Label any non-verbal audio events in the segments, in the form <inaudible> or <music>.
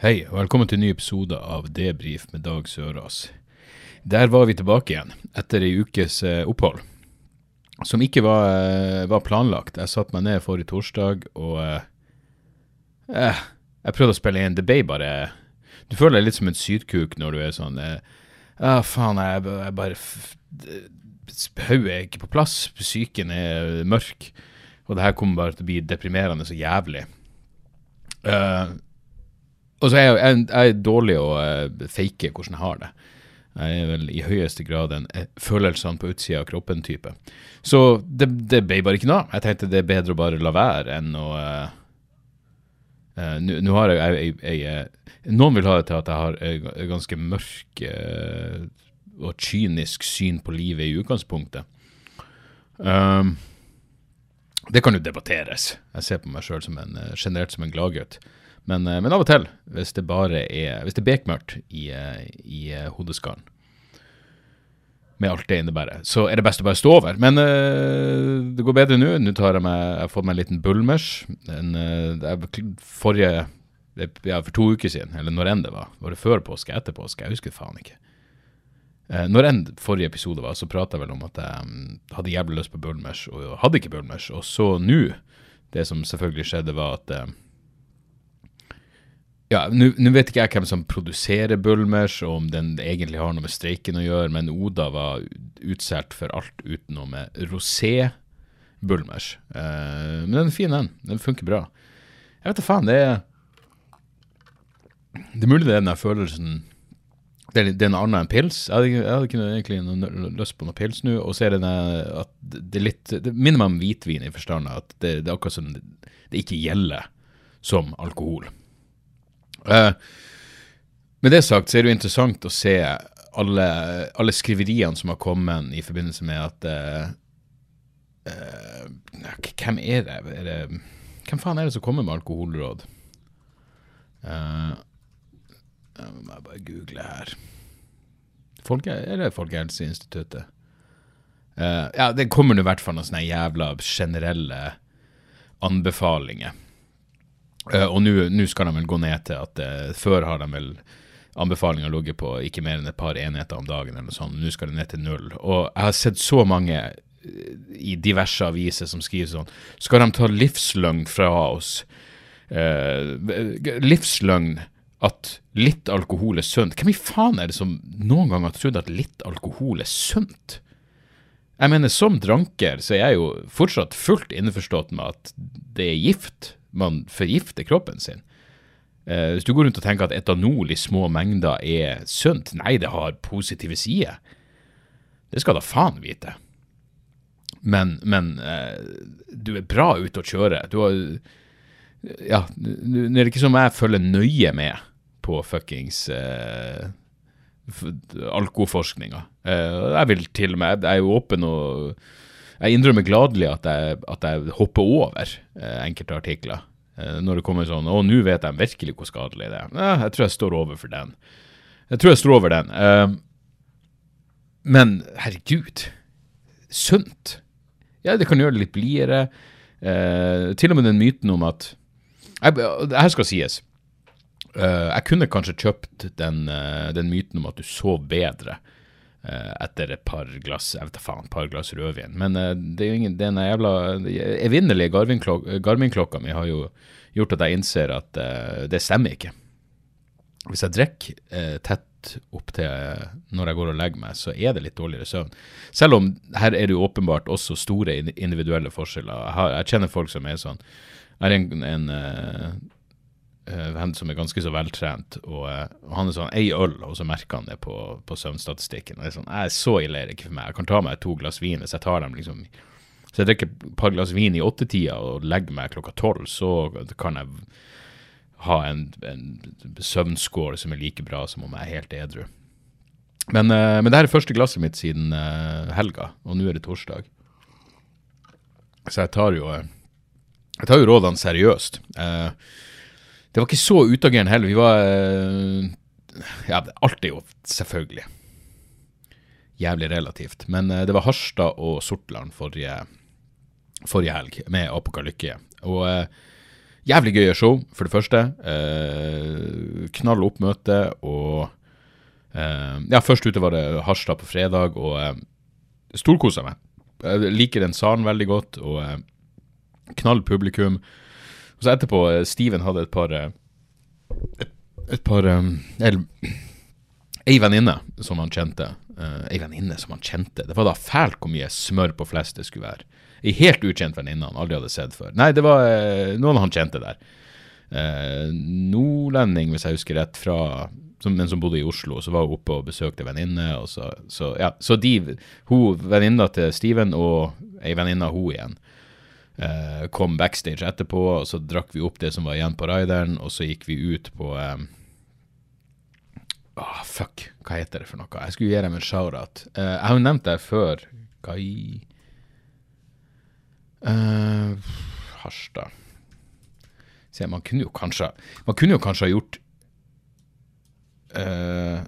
Hei, og velkommen til en ny episode av Debrif med Dag Sørås. Der var vi tilbake igjen, etter ei ukes eh, opphold. Som ikke var, eh, var planlagt. Jeg satte meg ned forrige torsdag, og eh, eh, Jeg prøvde å spille inn. Det ble bare Du føler deg litt som en sydkuk når du er sånn eh, ah, faen, jeg, jeg bare Hodet er ikke på plass. Psyken er mørk. Og det her kommer bare til å bli deprimerende så jævlig. Eh, og så er jeg, jeg, jeg er dårlig å uh, fake hvordan jeg har det. Jeg er vel i høyeste grad en eh, følelsene på utsida av kroppen-type. Så det, det ble bare ikke noe. Jeg tenkte det er bedre å bare la være enn å Uh, eh, Nå har jeg, jeg, jeg, Noen vil ha det til at jeg har eh, ganske mørk uh, og kynisk syn på livet i utgangspunktet. Um, det kan jo debatteres. Jeg ser på meg sjøl generelt som en gladgutt. Men, eh, men av og til, hvis det bare er Hvis det er bekmørkt i, eh, i eh, hodeskallen, med alt det innebærer, så er det best å bare stå over. Men eh, det går bedre nå. Nå tar jeg meg Jeg har fått meg en liten bulmers. En, er forrige Ja, for to uker siden, eller når enn det var. Var det før påske? Etter påske? Jeg husker faen ikke. Eh, når enn forrige episode var, så prata jeg vel om at jeg um, hadde jævlig lyst på bulmers, og hadde ikke bulmers. Og så nå, det som selvfølgelig skjedde, var at eh, ja, nå vet ikke jeg hvem som produserer Bulmers, og om den egentlig har noe med streiken å gjøre, men Oda var utsolgt for alt utenom med rosé Bulmers. Eh, men den er fin, den. Den funker bra. Jeg vet da faen, det er Det er mulig det er den der følelsen det er, det er noe annet enn pils. Jeg hadde, jeg hadde ikke egentlig noe lyst på noe pils nå. Og så er det at det er litt Det minner meg om hvitvin i forstand at det, det er akkurat som det, det ikke gjelder som alkohol. Eh, med det sagt så er det jo interessant å se alle, alle skriveriene som har kommet i forbindelse med at uh, uh, Hvem er det? er det? Hvem faen er det som kommer med alkoholråd? Uh, jeg må bare google her. Folke, er det Folkehelseinstituttet? Eh, ja, det kommer i hvert fall noen sånne jævla generelle anbefalinger. Eh, og nå skal de vel gå ned til at eh, før har de vel anbefalinga ligget på ikke mer enn et par enheter om dagen, eller noe sånt. Nå skal det ned til null. Og jeg har sett så mange eh, i diverse aviser som skriver sånn Skal de ta livsløgn fra oss? Eh, livsløgn at litt alkohol er sunt. Hvem i faen er det som noen gang har trodd at litt alkohol er sunt? Jeg mener, som dranker så er jeg jo fortsatt fullt innforstått med at det er gift. Man forgifter kroppen sin. Eh, hvis du går rundt og tenker at etanol i små mengder er sunt, nei, det har positive sider. Det skal da faen vite. Men, men eh, du er bra ute å kjøre. Du har Ja, nå er det ikke som jeg følger nøye med på fuckings eh, alkoforskninga. Eh, jeg vil til og med Jeg er jo åpen og Jeg innrømmer gladelig at jeg, at jeg hopper over eh, enkelte artikler. Eh, når det kommer sånn 'Å, nå vet jeg virkelig hvor skadelig det er'. Ja, jeg tror jeg står over for den. Jeg tror jeg står over den. Eh, men herregud, sunt. Ja, det kan gjøre det litt blidere. Eh, til og med den myten om at jeg, her skal sies. Jeg kunne kanskje kjøpt den, den myten om at du sov bedre etter et par glass jeg vet faen, par glass rødvin. Men eh, det er jo ingen, den jævla evinnelige Garmin-klok- Garmin-klokka mi har jo gjort at jeg innser at uh, det stemmer ikke. Hvis jeg drikker uh, tett opp til når jeg går og legger meg, så er det litt dårligere søvn. Selv om her er det jo åpenbart også store individuelle forskjeller. Jeg, har, jeg kjenner folk som er sånn Jeg har en, en eh, eh, venn som er ganske så veltrent, og, eh, og han er sånn ei øl, og så merker han det på, på søvnstatistikken. Og det er sånn, jeg er så ille er det ikke for meg. Jeg kan ta meg to glass vin hvis jeg tar dem liksom Så jeg drikker et par glass vin i åttetida og legger meg klokka tolv, så kan jeg ha en, en søvnskål som er like bra som om jeg er helt edru. Men, uh, men det her er første glasset mitt siden helga, og nå er det torsdag. Så jeg tar jo, jeg tar jo rådene seriøst. Uh, det var ikke så utagerende heller. Vi var Ja, alt er jo selvfølgelig jævlig relativt. Men det var Harstad og Sortland forrige, forrige helg, med Apokalykke. Og jævlig gøye show, for det første. knall oppmøte og Uh, ja, først ute var det Harstad på fredag, og uh, storkosa meg. Jeg liker den salen veldig godt, og knall publikum. Og så etterpå, uh, Steven hadde et par et, et, par um, Eller ei venninne som han kjente. Uh, ei venninne som han kjente. Det var da fælt hvor mye smør på flest det skulle være. Ei helt ukjent venninne han aldri hadde sett før. Nei, det var noen han kjente der. nordlending, hvis jeg husker rett, fra som, men som bodde i Oslo, så var hun oppe og besøkte venninne. Så, så, ja, så de, hun venninna til Steven og ei venninne av hun igjen eh, kom backstage etterpå, og så drakk vi opp det som var igjen på rideren, og så gikk vi ut på eh, oh, Fuck, hva heter det for noe? Jeg skulle gi dem en shout-out. Eh, jeg har jo nevnt det før. Hva i eh, Harstad. Se, man kunne jo kanskje Man kunne jo kanskje ha gjort uh,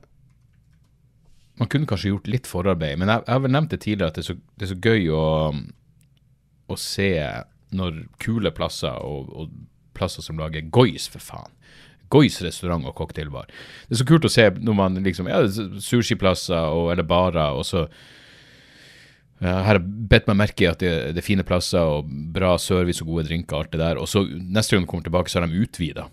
Man kunne kanskje gjort litt forarbeid, men jeg, jeg har vel nevnt det tidligere at det er så, det er så gøy å, å, se når kule plasser og, og plasser som lager goys, for faen. Goys restaurant og cocktailbar. Det er så kult å se når man liksom Ja, sushiplasser og, eller barer, og så ja, her har bedt meg merke i at det, det, er fine plasser og bra service og gode drinker. alt det der, Og så neste gang de kommer tilbake, så har de utvida.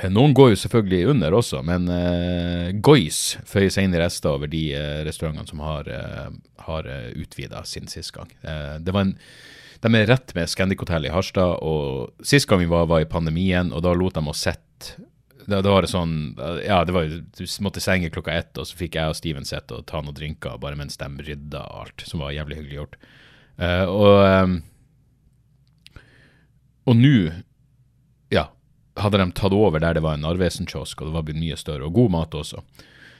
Eh, noen går jo selvfølgelig under også, men uh, Goys føyer seg inn i rester over de uh, restaurantene som har, uh, har uh, utvida sin sist gang. det var en, De er rett med Scandic Hotel i Harstad, og sist gang vi var, var i pandemien, og da lot de oss sitte da, da, var det sånn Ja, det var du måtte i senge klokka ett, og så fikk jeg og Steven sitte og ta noen drinker bare mens de rydda alt, som var jævlig hyggelig gjort. og um, og nå hadde de tatt over der det var en Narvesen-kiosk, og det var blitt mye større, og god mat også.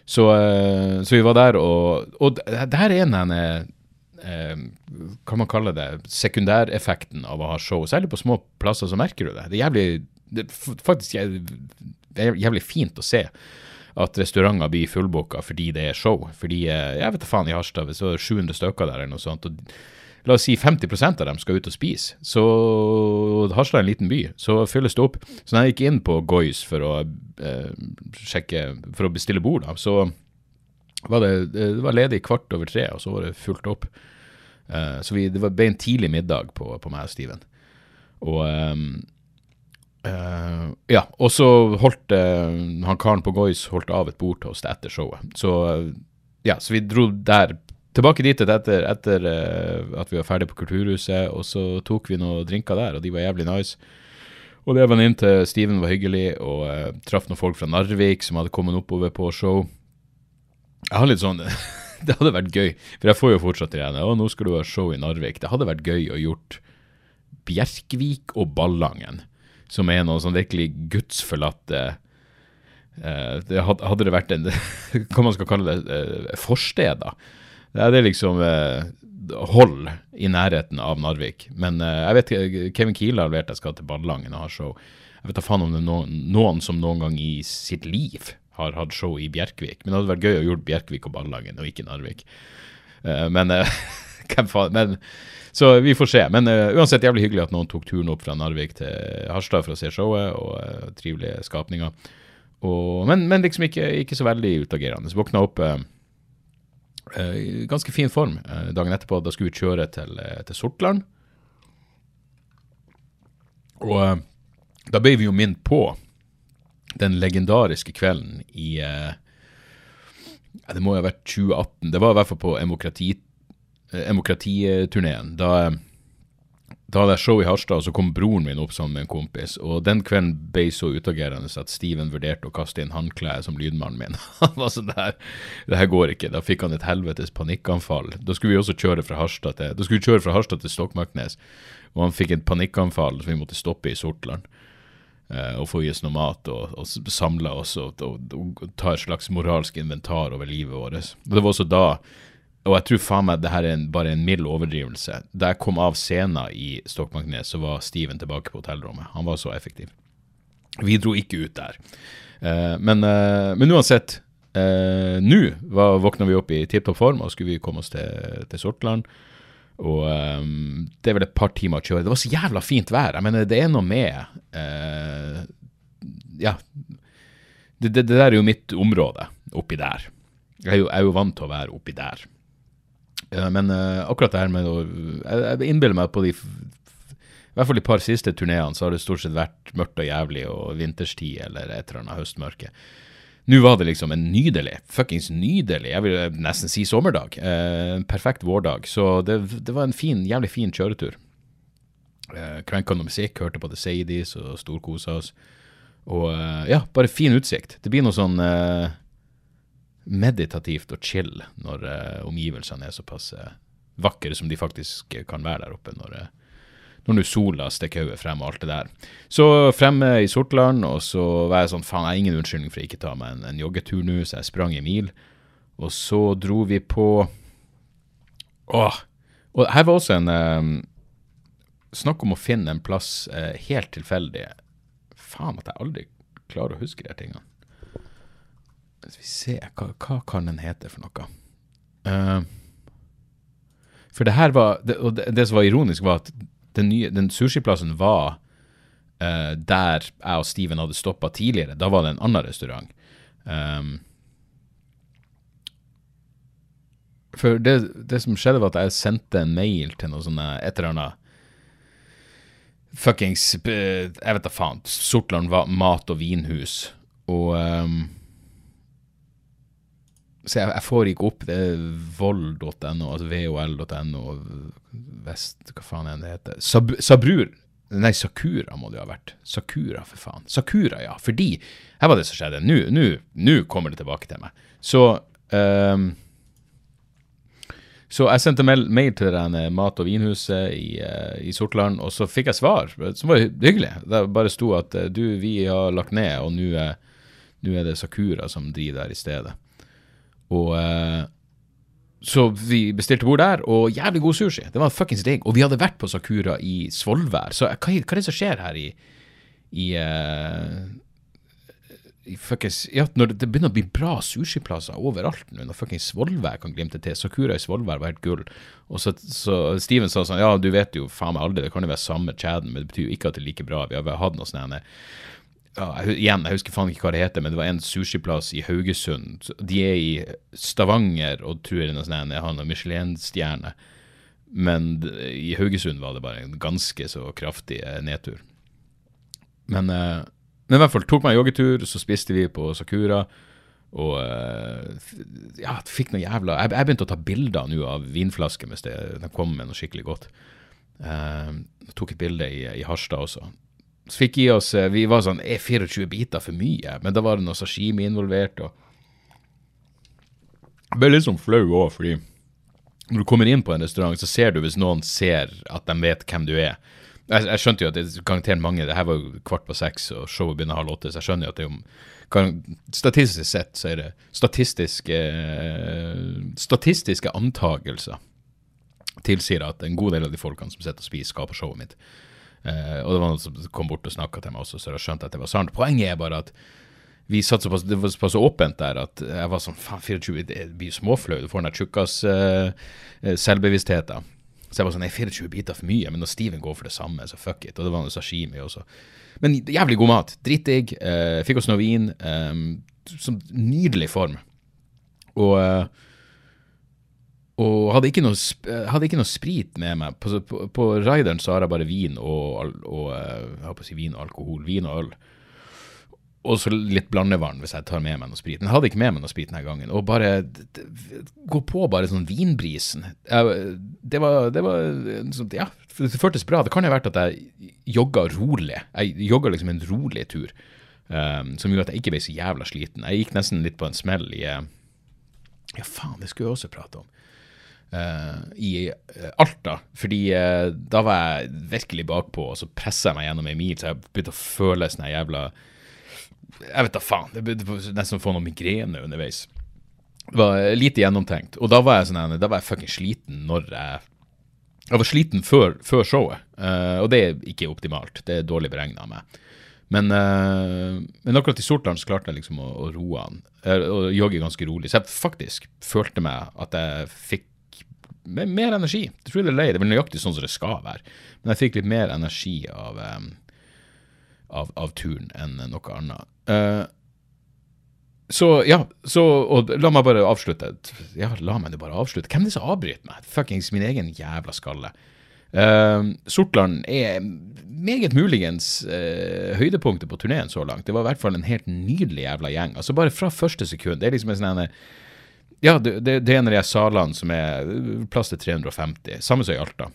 Så, uh, så vi var der, og, og der er en eh, Hva man kaller det? Sekundæreffekten av å ha show. Særlig på små plasser så merker du det. Det er jævlig, det er faktisk jævlig, fint å se at restauranter blir fullbooka fordi det er show. Fordi eh, jeg vet da faen i Harstad, hvis det var 700 stykker der eller noe sånt. og la oss si 50% av dem skal ut og spise, så Harstad er en liten by, så fylles det opp. Så når jeg gikk inn på Goys for å eh, sjekke, for å bestille bord, da, så var det, det var ledig kvart over tre, og så var det fullt opp. Uh, så vi, det ble en tidlig middag på, på meg og Steven. Og um, uh, ja, og så holdt uh, han karen på Goys holdt av et bord til oss etter showet. Så ja, så vi dro der tilbake dit etter, etter at vi var ferdig på Kulturhuset, og så tok vi noen drinker der, og de var jævlig nice. Og det inn til Steven var hyggelig, og traff noen folk fra Narvik som hadde kommet oppover på show. Jeg har litt sånn <laughs> Det hadde vært gøy, for jeg får jo fortsatt igjen Å, nå skal du ha show i Narvik. Det hadde vært gøy å gjort Bjerkvik og Ballangen, som er noen sånn virkelig gudsforlatte uh, det hadde, det vært en <laughs> Hva man skal kalle det? Uh, forsteder det er liksom eh, hold i nærheten av Narvik. Men eh, jeg vet Kevin Kiele har levert jeg skal til Ballangen og ha show. Jeg vet da faen om det er noen, noen, som noen gang i sitt liv har hatt show i Bjerkvik. Men det hadde vært gøy å gjøre Bjerkvik og Ballangen, og ikke Narvik. Uh, men <laughs> uh, men, Så vi får se. Men uh, uansett jævlig hyggelig at noen tok turen opp fra Narvik til Harstad for å se showet, og trivelige skapninger. Og, men, men, liksom ikke, ikke så veldig utagerende. Så våkna opp i ganske fin form dagen etterpå. Da skulle vi kjøre til, til Sortland. Og da ble vi jo minnet på den legendariske kvelden i Det må jo ha vært 2018. Det var i hvert fall på demokratiturneen. Da da hadde jeg show i Harstad, og så kom broren min opp sammen med en kompis. Og den kvelden ble så utagerende at Steven vurderte å kaste inn håndkleet som lydmannen min. <laughs> Han var sånn der, det her går ikke. Da fikk han et helvetes panikkanfall. Da skulle vi også kjøre fra Harstad til, da skulle vi kjøre fra Harstad til Stokmarknes, og han fikk et panikkanfall som vi måtte stoppe i Sortland. Eh, og få i oss noe mat og, og s- samle oss og, og, og ta et slags moralsk inventar over livet vårt. Og det var også da og jeg tror faen meg det her er en, bare en mild overdrivelse. Da jeg kom av scenen i Stokmarknes, så var Steven tilbake på hotellrommet. Han var så effektiv. Vi dro ikke ut der. Uh, men, uh, men uansett, uh, nå våkna vi opp i tipp topp form og skulle vi komme oss til, til Sortland. Og um, det er vel et par timer å kjøre. Det var så jævla fint vær. Jeg mener, det er noe med uh, Ja. Det, det, det der er jo mitt område, oppi der. Jeg er jo, jeg er jo vant til å være oppi der. Uh, men uh, akkurat det her med å Jeg, jeg innbiller meg på de I hvert fall de par siste turneene så har det stort sett vært mørkt og jævlig og vinterstid eller et eller annet høstmørke. Nå var det liksom en nydelig, fuckings nydelig, jeg vil nesten si sommerdag. eh, perfekt vårdag. Så det, det var en fin, jævlig fin kjøretur. Eh, Krenka noe musikk, hørte på The Sadies og storkosa oss. Og eh, ja, bare fin utsikt. Det blir noe sånn eh, meditativt og chill når eh, omgivelsene er såpass eh, vakre som de faktisk kan være der oppe når, eh, når nå sola stikker hodet frem og alt det der. Så fremme i Sortland, og så var jeg sånn, faen, jeg har ingen unnskyldning for å ikke ta meg en, en joggetur nå, så jeg sprang en mil. Og så dro vi på Åh! Og her var også en eh, Snakk om å finne en plass eh, helt tilfeldig. Faen at jeg aldri klarer å huske de her tingene. Skal vi se, hva, hva kan den hete for noe? Uh, for det her var, det, og det, det som var ironisk var at den, den sushiplassen var uh, der jeg og Steven hadde stoppa tidligere. Da var det en annen restaurant. Um, for det, det som skjedde var at jeg sendte en mail til noe sånne, et eller annet fuckings, eh, jeg vet da faen, Sortland var mat- og vinhus. Og um, så jeg, jeg får ikke opp det vold.no, altså vol.no, vest, hva faen er det heter, Sab, Sabrur, nei Sakura må det jo ha vært, Sakura for faen, Sakura ja, fordi, her var det som skjedde, nå, nå, nå kommer det tilbake til meg. Så, um, så jeg sendte mail, til denne mat- og vinhuset i, eh, i Sortland, og så fikk jeg svar, som var hyggelig. Det bare sto at eh, du, vi har lagt ned, og nå er, er det Sakura som driver der i stedet. Og uh, Så vi bestilte bord der, og jævlig god sushi. Det var fuckings digg. Og vi hadde vært på Sakura i Svolvær, så hva, hva er det som skjer her i i, uh, i fuckings, ja, når det, begynner å bli bra sushiplasser overalt nå, når fuckings Svolvær kan glimte til. Sakura i Svolvær var helt gull. Og så, så Steven sa sånn, ja, du vet jo faen meg aldri, det kan jo være samme chaden, men det betyr jo ikke at det er like bra. Vi har hatt noe sånn ja, igjen, jeg husker faen ikke hva det heter, men det var en sushiplass i Haugesund. De er i Stavanger og tror jeg jeg har noen Michelin-stjerne. Men i Haugesund var det bare en ganske så kraftig eh, nedtur. Men, eh, men i hvert fall tok meg joggetur, så spiste vi på Sakura. Og eh, ja, fikk noe jævla Jeg, jeg begynte å ta bilder nå av vinflasker hvis det, de kom med noe skikkelig godt. Eh, tok et bilde i, i Harstad også. Så fikk i oss eh, Vi var sånn Er 24 biter for mye? Men da var det noe sashimi involvert. og Jeg ble litt sånn flau òg, fordi når du kommer inn på en restaurant, så ser du hvis noen ser at de vet hvem du er. Jeg, jeg skjønte jo at det er garantert mange Det her var jo kvart på seks, og showet begynner halv åtte, så jeg skjønner jo at det kan, Statistisk sett så er det statistiske, statistiske antagelser tilsier at en god del av de folkene som sitter og spiser, skal på showet mitt. Eh, og det var noen som kom bort og snakka til meg også, så jeg skjønte at det var sant. Poenget er bare at vi satt såpass, det var såpass åpent der at jeg var sånn faen, 24, det blir småflau. Du får den der tjukkas uh, selvbevisstheten. Så jeg var sånn, nei, 24 biter for mye, men når Steven går for det samme, så fuck it. Og det var noe sashimi også. Men jævlig god mat. Dritdigg. Uh, fikk oss noe vin. Um, som nydelig form. Og eh, og hadde ikke, noe, hadde ikke noe sprit med meg. På, på, på rideren så har jeg bare vin og, og eh, jeg si vin og alkohol. Vin og øl. Og så litt blandevann hvis jeg tar med meg noe sprit. Men jeg hadde ikke med meg noe sprit denne gangen. Og bare gå på bare sånn vinbrisen. Jeg, det var, det var en sånn, Ja, det føltes bra. Det kan jo ha vært at jeg jogga rolig. Jeg jogga liksom en rolig tur. Um, som gjorde at jeg ikke ble så jævla sliten. Jeg gikk nesten litt på en smell i Ja, faen, det skulle jeg også prate om. Eh, i eh, Alta. Fordi eh, da var jeg virkelig bakpå, og så pressa jeg meg gjennom ei mil, så jeg begynte å føle sånn jævla Jeg vet da faen. Jeg begynte nesten å få noe migrene underveis. Det var lite gjennomtenkt. Og da var jeg sånn da var jeg fucking sliten når jeg jeg var sliten før, før showet, uh, og det er ikke optimalt. Det er dårlig beregna av meg. Men, uh, men akkurat i Sortland så klarte jeg liksom å, å roe han, og jogge ganske rolig. Så jeg faktisk følte meg at jeg fikk me- mer energi. Jeg tror det er det vel nøyaktig sånn som det skal være. Men jeg fikk litt mer energi av, um, av, av turen enn noe annet. Uh, så ja, så, og la meg bare avslutte. Ja, la meg det bare avslutte. Hvem er det som avbryter meg? Fuckings min egen jævla skalle. Uh, Sortland er meget muligens uh, høydepunktet på turneen så langt. Det var i hvert fall en helt nydelig jævla gjeng. Altså Bare fra første sekund. Det er liksom en sånn Ja, det, det, det er en av de salene som er plass til 350. Samme som i Alta.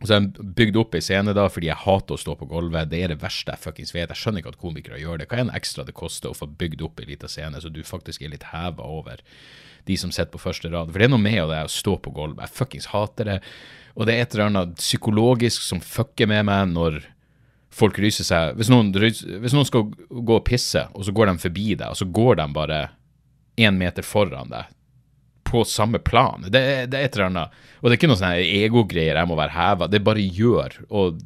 Så jeg bygde opp ei scene da, fordi jeg hater å stå på gulvet. Det er det verste jeg fuckings vet. Jeg skjønner ikke at komikere gjør det. Hva er en ekstra det koster å få bygd opp ei lita scene, så du faktisk er litt heva over de som sitter på første rad? For det er noe med det å stå på gulvet. Jeg fuckings hater det. Og det er et eller annet psykologisk som fucker med meg når folk ryser seg. Hvis noen, hvis noen skal gå og pisse, og så går de forbi deg, og så går de bare én meter foran deg på samme plan. Det, er- det er et eller annet. Og det er ikke noe sånn egogreier jeg må være heva. Det bare gjør. Og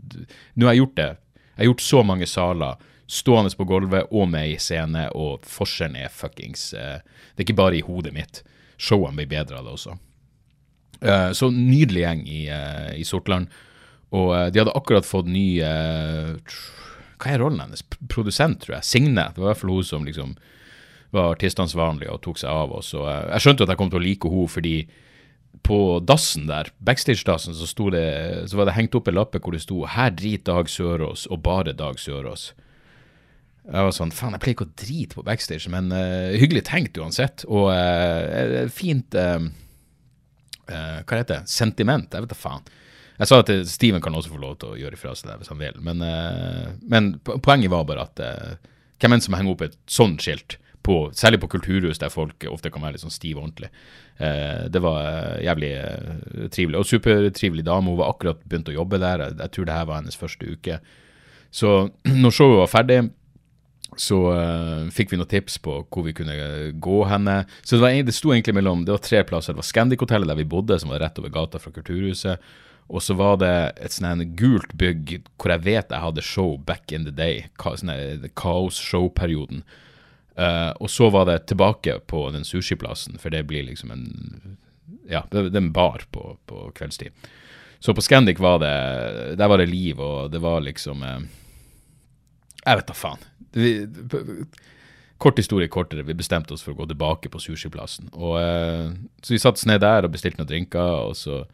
nå har jeg gjort det. Jeg har gjort så mange saler, stående på gulvet og med i scene, og forskjellen er fuckings eh, Det er ikke bare i hodet mitt. Showene blir bedre av det også. Eh, så nydelig gjeng i, eh, i Sortland. Og eh, de hadde akkurat fått ny eh, Hva er rollen hennes? Produsent, tror jeg. Signe. Det var i hvert fall hun som liksom var artistansvarlig og tok seg av oss. Og jeg skjønte at jeg kom til å like henne fordi på dassen der, backstage-dassen, så, så var det hengt opp en lappe hvor det sto 'Her driter Dag Sørås, og bare Dag Sørås'. Jeg var sånn, faen, jeg pleier ikke å drite på backstage, men uh, hyggelig tenkt uansett. Og uh, fint uh, Hva heter det? Sentiment? Jeg vet da faen. Jeg sa at Steven kan også få lov til å gjøre ifra seg det hvis han vil, men, men poenget var bare at hvem enn som henger opp et sånt skilt, på, særlig på kulturhus der folk ofte kan være litt sånn stive og ordentlig. Eh, det var eh, jævlig eh, trivelig. Og supertrivelig dame. Hun var akkurat begynt å jobbe der. Jeg, jeg tror det her var hennes første uke. Så <clears throat> når showet var ferdig, så eh, fikk vi noen tips på hvor vi kunne gå henne. Så det, var, det sto egentlig mellom Det var tre plasser. Det var Scandic-hotellet der vi bodde, som var rett over gata fra Kulturhuset. Og så var det et sånn en gult bygg hvor jeg vet jeg hadde show back in the day. Ka, sånn Kaos-show-perioden. Eh, og så var det tilbake på den sushiplassen, for det blir liksom en Ja, det, er en bar på, på kveldstid. Så på Scandic var det Der var det liv, og det var liksom uh, Jeg vet da faen. Vi, kort historie kortere, vi bestemte oss for å gå tilbake på sushiplassen. Eh, så vi satte oss ned der og bestilte noen drinker, og så,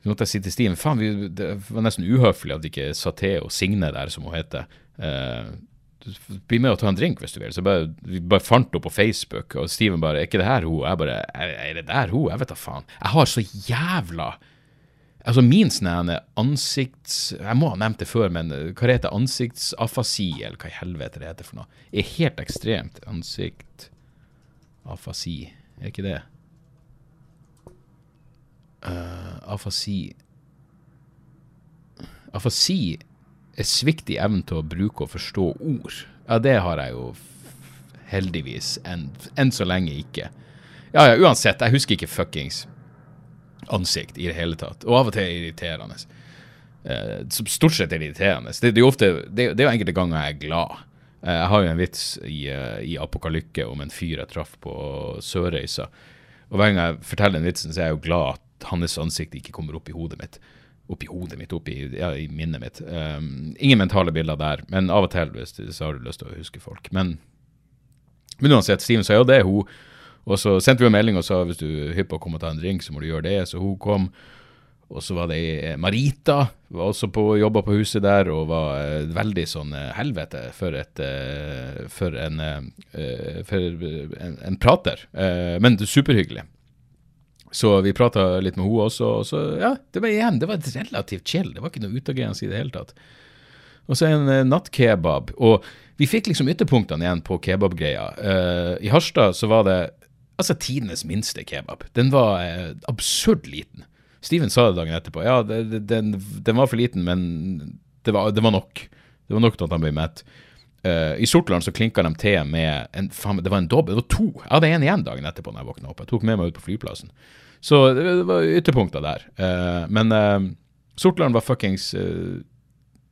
så måtte jeg si til Stine faen, vi, det var nesten uhøflig at ikke Saté og Signe der, som hun heter, eh, bli med og ta en drink hvis du vil. Så bare, vi bare fant henne på Facebook, og Steven bare 'Er ikke det her hun?' Jeg bare 'Er, det der hun?' Jeg vet da faen. Jeg har så jævla Altså min sånn ansikts... Jeg må ha nevnt det før, men eh, hva heter? Ansiktsafasi, eller hva i helvete det heter for noe? Er helt ekstremt. Ansiktafasi, er ikke det? Uh, afasi Afasi svikt i evnen til å bruke og forstå ord. Ja, det har jeg jo heldigvis enn så lenge ikke. Ja, ja, uansett, jeg husker ikke fuckings ansikt i det hele tatt. Og av og til er irriterende. Eh, stort sett er irriterende. Det, det er jo ofte, det, det er jo enkelte ganger jeg er glad. Eh, jeg har jo en vits i, eh, i Apokalykke om en fyr jeg traff på Sørreisa. Og hver gang jeg forteller den vitsen, så er jeg jo glad at hans ansikt ikke kommer opp i hodet mitt. Opp i hodet mitt, oppi, ja, i minnet mitt. Um, ingen mentale bilder der, men av og til så har du lyst til å huske folk. Men, men uansett, Steven sa jo det hun. Og så sendte vi en melding og sa hvis du er hypp på å komme og ta en drink, så må du gjøre det. Så hun kom. Og så var det eh, Marita, var også på, jobba på huset der og var eh, veldig sånn eh, helvete for et For en For en, en prater. Men superhyggelig. Så vi prata litt med henne også, og så ja, det var igjen, det var relativt chill. Det var ikke noe utagerende i det hele tatt. Og så en uh, nattkebab. Og vi fikk liksom ytterpunktene igjen på kebabgreia. Uh, I Harstad så var det altså tidenes minste kebab. Den var uh, absurd liten. Steven sa det dagen etterpå. Ja, det, det, den, den, var for liten, men det var, det var, nok. Det var nok til at han ble mett. Uh, I Sortland så klinka de til med en, faen, Det var en dobbel, det var to. Jeg hadde en igjen dagen etterpå når jeg våkna opp. Jeg tok med meg ut på flyplassen. Så det, det var ytterpunkter der. Uh, men uh, Sortland var fuckings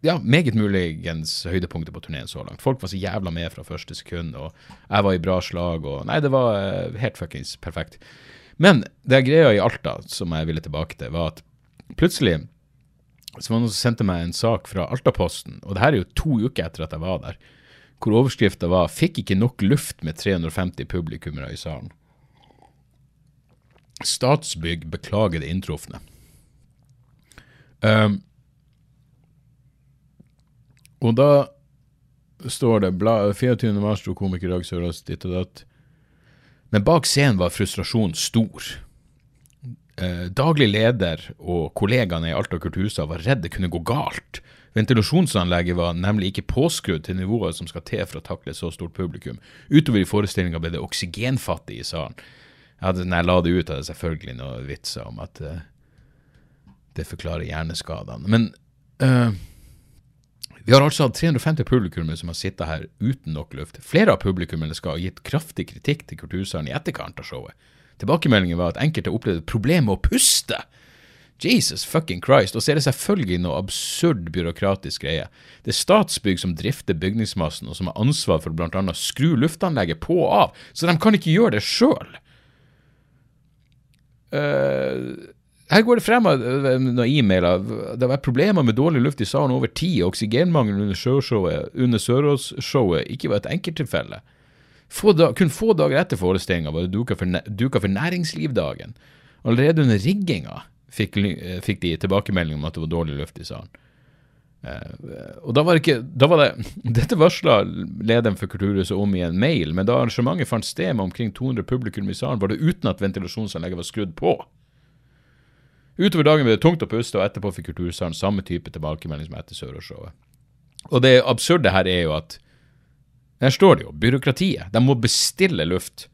ja, meget muligens høydepunktet på turneen så langt. Folk var så jævla med fra første sekund, og jeg var i bra slag, og Nei, det var helt fuckings perfekt. Men det greia i Alta som jeg ville tilbake til, var at plutselig så var det noen som sendte meg en sak fra Altaposten, og det her er jo to uker etter at jeg var der hvor overskrifta var 'Fikk ikke nok luft med 350 publikummere i salen'. Statsbygg beklager det inntrufne. Um, og da står det 24. mars sto komiker Dag Sørås ditt og datt. Men bak scenen var frustrasjonen stor. Eh, daglig leder og kollegaene i Alta kulturhus var redd det kunne gå galt. Ventilasjonsanlegget var nemlig ikke påskrudd til nivået som skal til for å takle så stort publikum. Utover i forestillinga ble det oksygenfattig i salen. Jeg hadde, når jeg la det ut, hadde jeg selvfølgelig noen vitser om at uh, det forklarer hjerneskadene. Men uh, vi har altså hatt 350 publikummere som har sittet her uten nok luft. Flere av publikummerne skal ha gitt kraftig kritikk til Kultursalen i etterkant av showet. Tilbakemeldingen var at enkelte opplevde problemer med å puste Jesus fucking Christ. Og så er det selvfølgelig noe absurd byråkratisk greie. Det er Statsbygg som drifter bygningsmassen, og som har ansvar for bl.a. å skru luftanlegget på og av, så de kan ikke gjøre det sjøl. Eh, her går det frem av noen e-mailer. Det vært problemer med dårlig luft i salen over tid. Oksygenmangel under, under Sørås-showet ikke var et enkelttilfelle. kun få dager etter forestillinga var det duka for næringslivdagen. Allerede under rigginga fikk, eh, fikk de tilbakemelding om at det var dårlig luft i salen. Uh, og da var, ikke, da var det <laughs> Dette varsla lederen for Kulturhuset om i en mail, men da arrangementet fant sted med omkring 200 publikum i salen, var det uten at ventilasjonsanlegget var skrudd på. Utover dagen ble det tungt å puste, og etterpå fikk Kultursalen samme type tilbakemelding som etter Søråsshowet. Og det absurde her er jo at Her står det jo byråkratiet. De må bestille luft.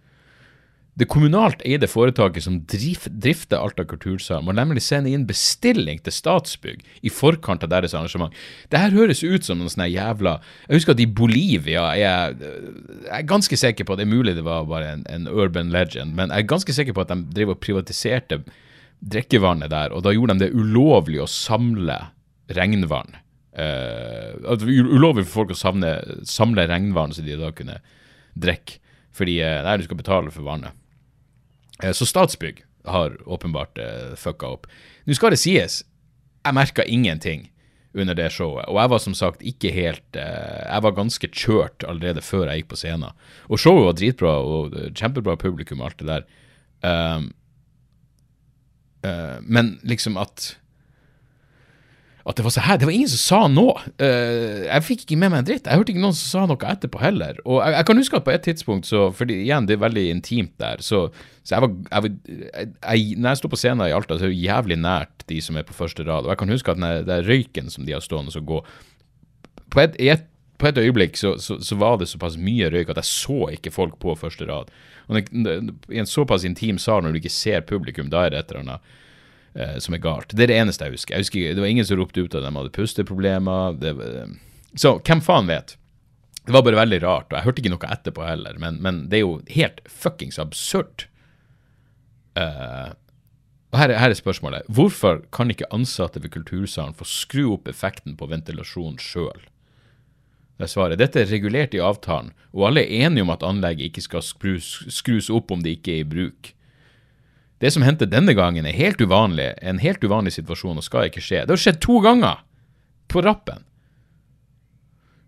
Det kommunalt eide foretaket som drifter Alta kultursal, må nemlig sende inn bestilling til Statsbygg i forkant av deres arrangement. Det her høres ut som noen sånne jævla Jeg husker at i Bolivia jeg, jeg er ganske sikker på at det er mulig det var bare en, en, urban legend, men jeg er ganske sikker på at de driver og privatiserte drikkevannet der, og da gjorde de det ulovlig å samle regnvann. Uh, ulovlig for folk å samle, samle regnvann så de da kunne drikke. Fordi nei, du skal betale for vannet. Eh, så Statsbygg har åpenbart uh, fucka opp. Nå skal det sies, jeg merka ingenting under det showet. Og jeg var som sagt ikke helt uh, Jeg var ganske kjørt allerede før jeg gikk på scenen. Og showet var dritbra, og kjempebra publikum og alt det der. Um, uh, men liksom at at det var så her. Det var ingen som sa noe. Uh, jeg fikk ikke med meg en dritt. Jeg hørte ikke noen som sa noe etterpå heller. Og jeg, jeg kan huske at på et tidspunkt, så, fordi igjen, det er veldig intimt der, så, så jeg var, jeg, jeg, Når jeg sto på scenen i Alta, så er det jævlig nært de som er på første rad. Og jeg kan huske at den der røyken som de har stående og gå På et, et, på et øyeblikk så, så, så, var det såpass mye røyk at jeg så ikke folk på første rad. Og I en såpass intim sal, når du ikke ser publikum, da er det et eller annet eh, som er galt. Det er det eneste jeg husker. Jeg husker Det var ingen som ropte ut at de hadde pusteproblemer. Det, så hvem faen vet? Det var bare veldig rart, og jeg hørte ikke noe etterpå heller, men, men det er jo helt fuckings absurd. Uh, og her, her, er spørsmålet. Hvorfor kan ikke ansatte ved Kultursalen få skru opp effekten på ventilasjonen sjøl? Det er svaret. Dette er regulert i avtalen, og alle er enige om at anlegget ikke skal skrus, skrus opp om det ikke er i bruk. Det som hendte denne gangen, er helt uvanlig, en helt uvanlig situasjon og skal ikke skje. Det har skjedd to ganger på rappen.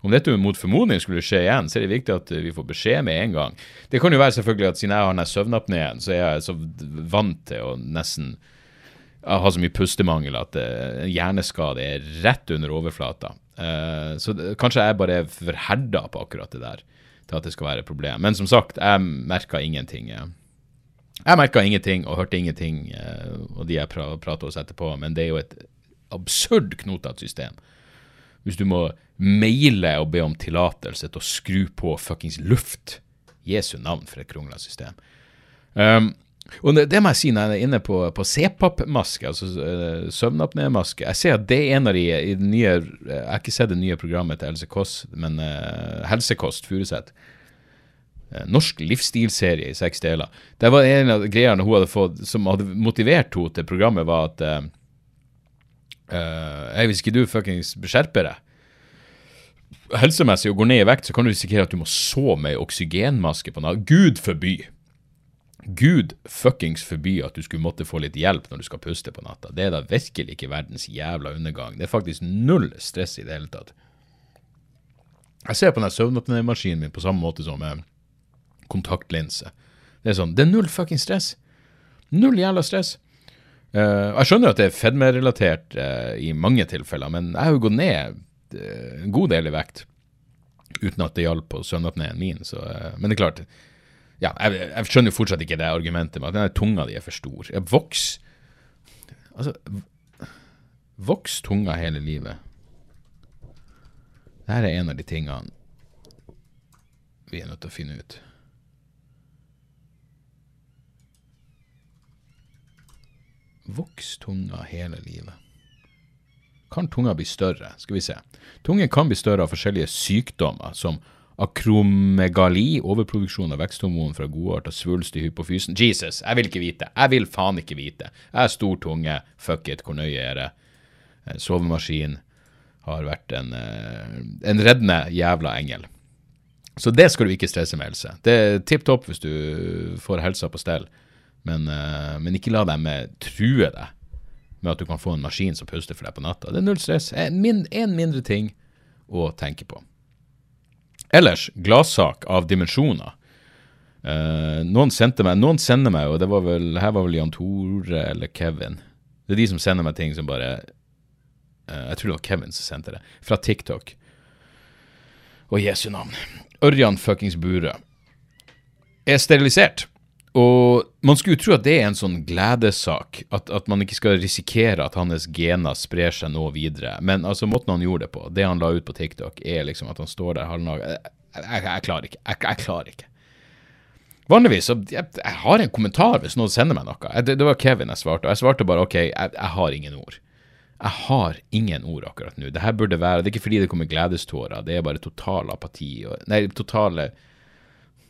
Om dette mot formodning skulle skje igjen, så er det viktig at vi får beskjed med en gang. Det kan jo være selvfølgelig at siden jeg har den søvnapneen, så er jeg så vant til å nesten ha så mye pustemangel at uh, hjerneskade er rett under overflata. Så kanskje jeg bare er forherda på akkurat det der til at det skal være et problem. Men som sagt, jeg merka ingenting. Uh, jeg merka ingenting og hørte ingenting, eh, og de jeg pra prata hos etterpå, men det er jo et absurd knotete system. Hvis du må maile og be om tillatelse til å skru på fuckings luft. Jesu navn for et krongla system. Um, og det, det, må jeg si når jeg er inne på, på CPAP-maske, altså uh, søvnapné-maske. Jeg ser at det er en av de i det nye Jeg har ikke sett det nye programmet til Helse Kåss, men uh, Helsekost Furuseth. Uh, norsk livsstilserie i seks deler. Det var en av greiene hun hadde fått som hadde motivert henne til programmet, var at uh, uh, Hvis ikke du fuckings skjerper deg helsemessig og går ned i vekt, så kan du risikere at du må sove med oksygenmaske på natta. Gud forby! Gud fuckings forby at du skulle måtte få litt hjelp når du skal puste på natta. Det er da virkelig ikke verdens jævla undergang. Det er faktisk null stress i det hele tatt. Jeg ser på den søvnapnémaskinen min på samme måte som med kontaktlinse. Det er sånn, det er null fucking stress. Null jævla stress. Uh, jeg skjønner at det er fedmerelatert uh, i mange tilfeller, men jeg har jo gått ned uh, en god del i vekt uten at det hjalp på søvnapneen min. Så, men det er klart, ja, jeg, jeg, skjønner jo fortsatt ikke det argumentet med at denne tunga di er for stor. Jeg voks Altså, voks tunga hele livet. Dette er en av de tingene vi er nødt til å finne ut. Voks tunga hele livet. Kan tunga bli større? Skal vi se. Tungen kan bli større av forskjellige sykdommer, som akromegali, overproduksjon av veksthormon fra godart og svulst i hypofysen. Jesus, jeg vil ikke vite. Jeg vil faen ikke vite. Jeg er stor tunge. Fuck it, hvor nøye er det? Sovemaskin har vært en, eh, en reddende jævla engel. Så det skal du ikke stresse med, Else. Det er tipp topp hvis du får helsa på stell, men, eh, men ikke la dem true deg med at du kan få en maskin som puster for deg på natta. Det er null stress. En, min, mindre ting å tenke på. Ellers, gladsak av dimensjoner. Uh, noen sendte meg, noen sender meg, og det var vel, her var vel Jan Tore eller Kevin. Det er de som sender meg ting som bare uh, Jeg tror det var Kevin som sendte det. Fra TikTok. Og Jesu navn. Ørjan fuckings Burøe er sterilisert. Og man skulle jo tro at det er en sånn gledessak, at, at, man ikke skal risikere at hans gener sprer seg nå videre. Men altså, måten han gjorde det på, det han la ut på TikTok, er liksom at han står der halvnaga jeg, jeg, jeg, klarer ikke. Jeg, jeg, klarer ikke. Vanligvis så jeg, jeg, har en kommentar hvis noen sender meg noe. Det, det var Kevin jeg svarte, og jeg svarte bare OK, jeg, har ingen ord. Jeg har ingen ord akkurat nå. Det her burde være Det er ikke fordi det kommer gledestårer, det er bare total apati og Nei, totale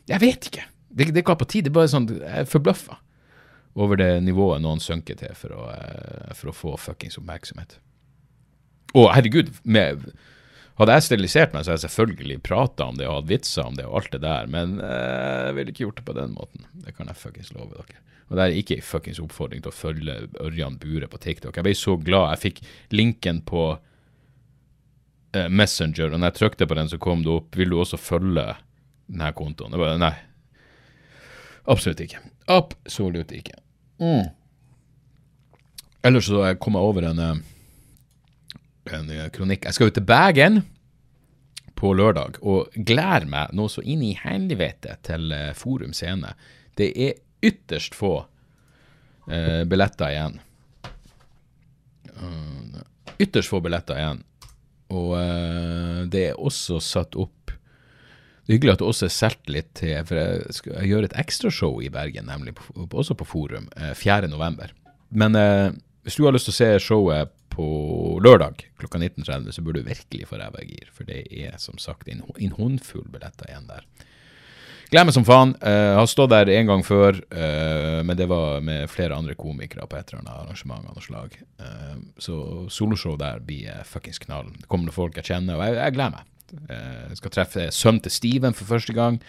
Jeg vet ikke. Det, det er ikke apati, det er bare sånn Jeg er forbløffa over det nivået noen synker til for å, eh, for å få fuckings oppmerksomhet. Og herregud, med, hadde jeg sterilisert meg, så hadde jeg selvfølgelig prata om det og hatt vitser om det og alt det der, men eh, jeg ville ikke gjort det på den måten. Det kan jeg fuckings love dere. Og det er ikke en fuckings oppfordring til å følge Ørjan Bure på TikTok. Jeg ble så glad. Jeg fikk linken på uh, Messenger, og når jeg trykte på den, så kom det opp 'Vil du også følge denne kontoen?' Jeg bare, nei, Absolutt ikke. Absolutt ikke. Mm. Ellers så kom jeg over en, eh, en eh, kronikk. Jeg skal ut til Bergen på lørdag og gleder meg nå så inn i helvete til eh, Forum scene. Det er ytterst få eh, billetter igjen. Ytterst få billetter igjen. Og uh, det er også satt opp det er hyggelig at det også er solgt litt til For jeg skal gjøre et ekstrashow i Bergen, nemlig også på Forum, 4.11. Eh, Men eh, hvis du har lyst til å se showet på lørdag klokka 19.30, så burde du virkelig få ræva i gir. For det er som sagt en, håndfull billetter igjen der. Gleder meg som faen. Uh, har stått der en gang før, uh, men det var med flere andre komikere på et eller annet arrangement av noe slag. Uh, så soloshow der blir fuckings knall. Det kommer noen folk jeg kjenner, og jeg, jeg gleder meg. Jeg eh, skal treffe sønnen til Steven for første gang.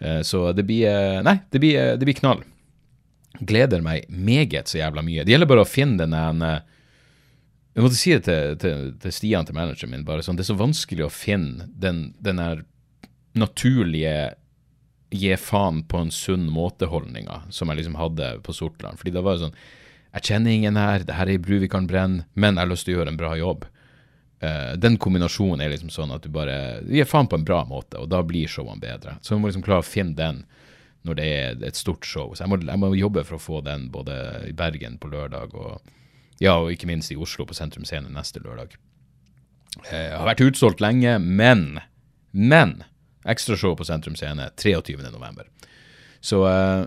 Eh, så det blir eh, Nei, det blir, det blir knall. Gleder meg meget så jævla mye. Det gjelder bare å finne den der Jeg måtte si det til, til, til, Stian, til manageren min, bare sånn, det er så vanskelig å finne den, den der naturlige gi faen på en sunn måte-holdninga som jeg liksom hadde på Sortland. Fordi da var det sånn Jeg kjenner ingen her, det her er ei bru vi kan brenne, men jeg har lyst til å gjøre en bra jobb. Uh, den kombinasjonen er liksom sånn at du bare gir faen på en bra måte, og da blir showene bedre. Så du må liksom klare å finne den når det er et stort show. Så jeg må, jeg må, jobbe for å få den både i Bergen på lørdag og ja, og ikke minst i Oslo på Sentrum Scene neste lørdag. Uh, har vært utsolgt lenge, men men ekstrashow på Sentrum Scene 23.11. Så uh,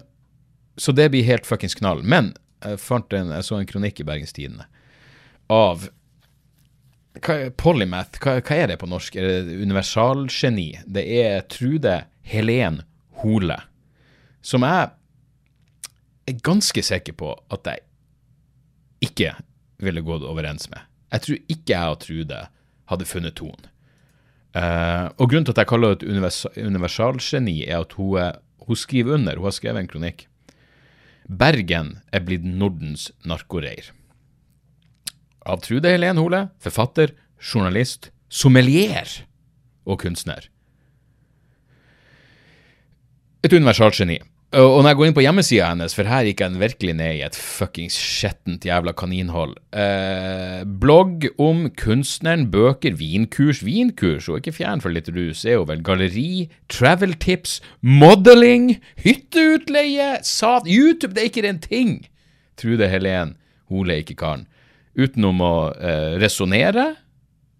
så det blir helt fuckings knall. Men jeg, fant en, jeg så en kronikk i Bergens Tidende av hva, Polymath, hva, hva er det på norsk? Er det universalgeni? Det er Trude Helen Hole, som jeg er ganske sikker på at jeg ikke ville gått overens med. Jeg tror ikke jeg og Trude hadde funnet tonen. Uh, og grunnen til at jeg kaller det et univers universalgeni, er at hun, er- hun skriver under, hun har skrevet en kronikk. Bergen er blitt Nordens narkoreir. Av Trude Helen Hole, forfatter, journalist, sommelier og kunstner. Et universalt geni. og når jeg går inn på hjemmesida hennes, for her gikk jeg virkelig ned i et fuckings skjettent jævla kaninhold eh, Blogg om kunstneren, bøker, vinkurs, vinkurs, og ikke fjern for litt rus, er jo vel galleri, travel tips, modeling, hytteutleie, sat, YouTube, det er ikke en ting! Trude Helen Hole ikke karen. Utenom å eh, resonnere,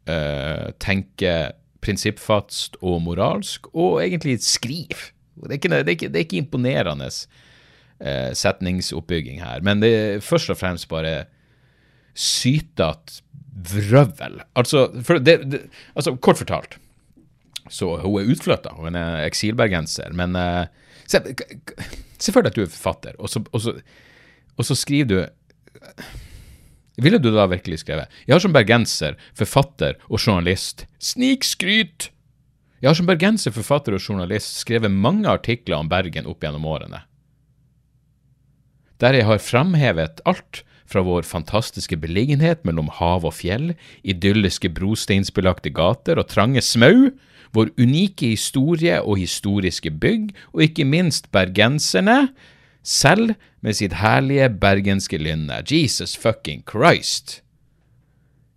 eh, tenke prinsippfast og moralsk, og egentlig skrive. Det det det er ikke imponerende eh, setningsoppbygging her, men det er først og fremst bare sytete vrøvl. Altså, for det, altså, kort fortalt, så hun er utflytta, hun er eksilbergenser, men eh, se, se for deg at du er forfatter, og så, og så, og så skriver du ville du da virkelig skrevet Jeg har som bergenser, forfatter og journalist snikskryt! Jeg har som bergenser, forfatter og journalist skrevet mange artikler om Bergen opp gjennom årene. Der jeg har framhevet alt fra vår fantastiske beliggenhet mellom hav og fjell, idylliske brosteinsbelagte gater og trange smau, vår unike historie og historiske bygg, og ikke minst bergenserne, selv med sitt herlige bergenske lynne. Jesus fucking Christ!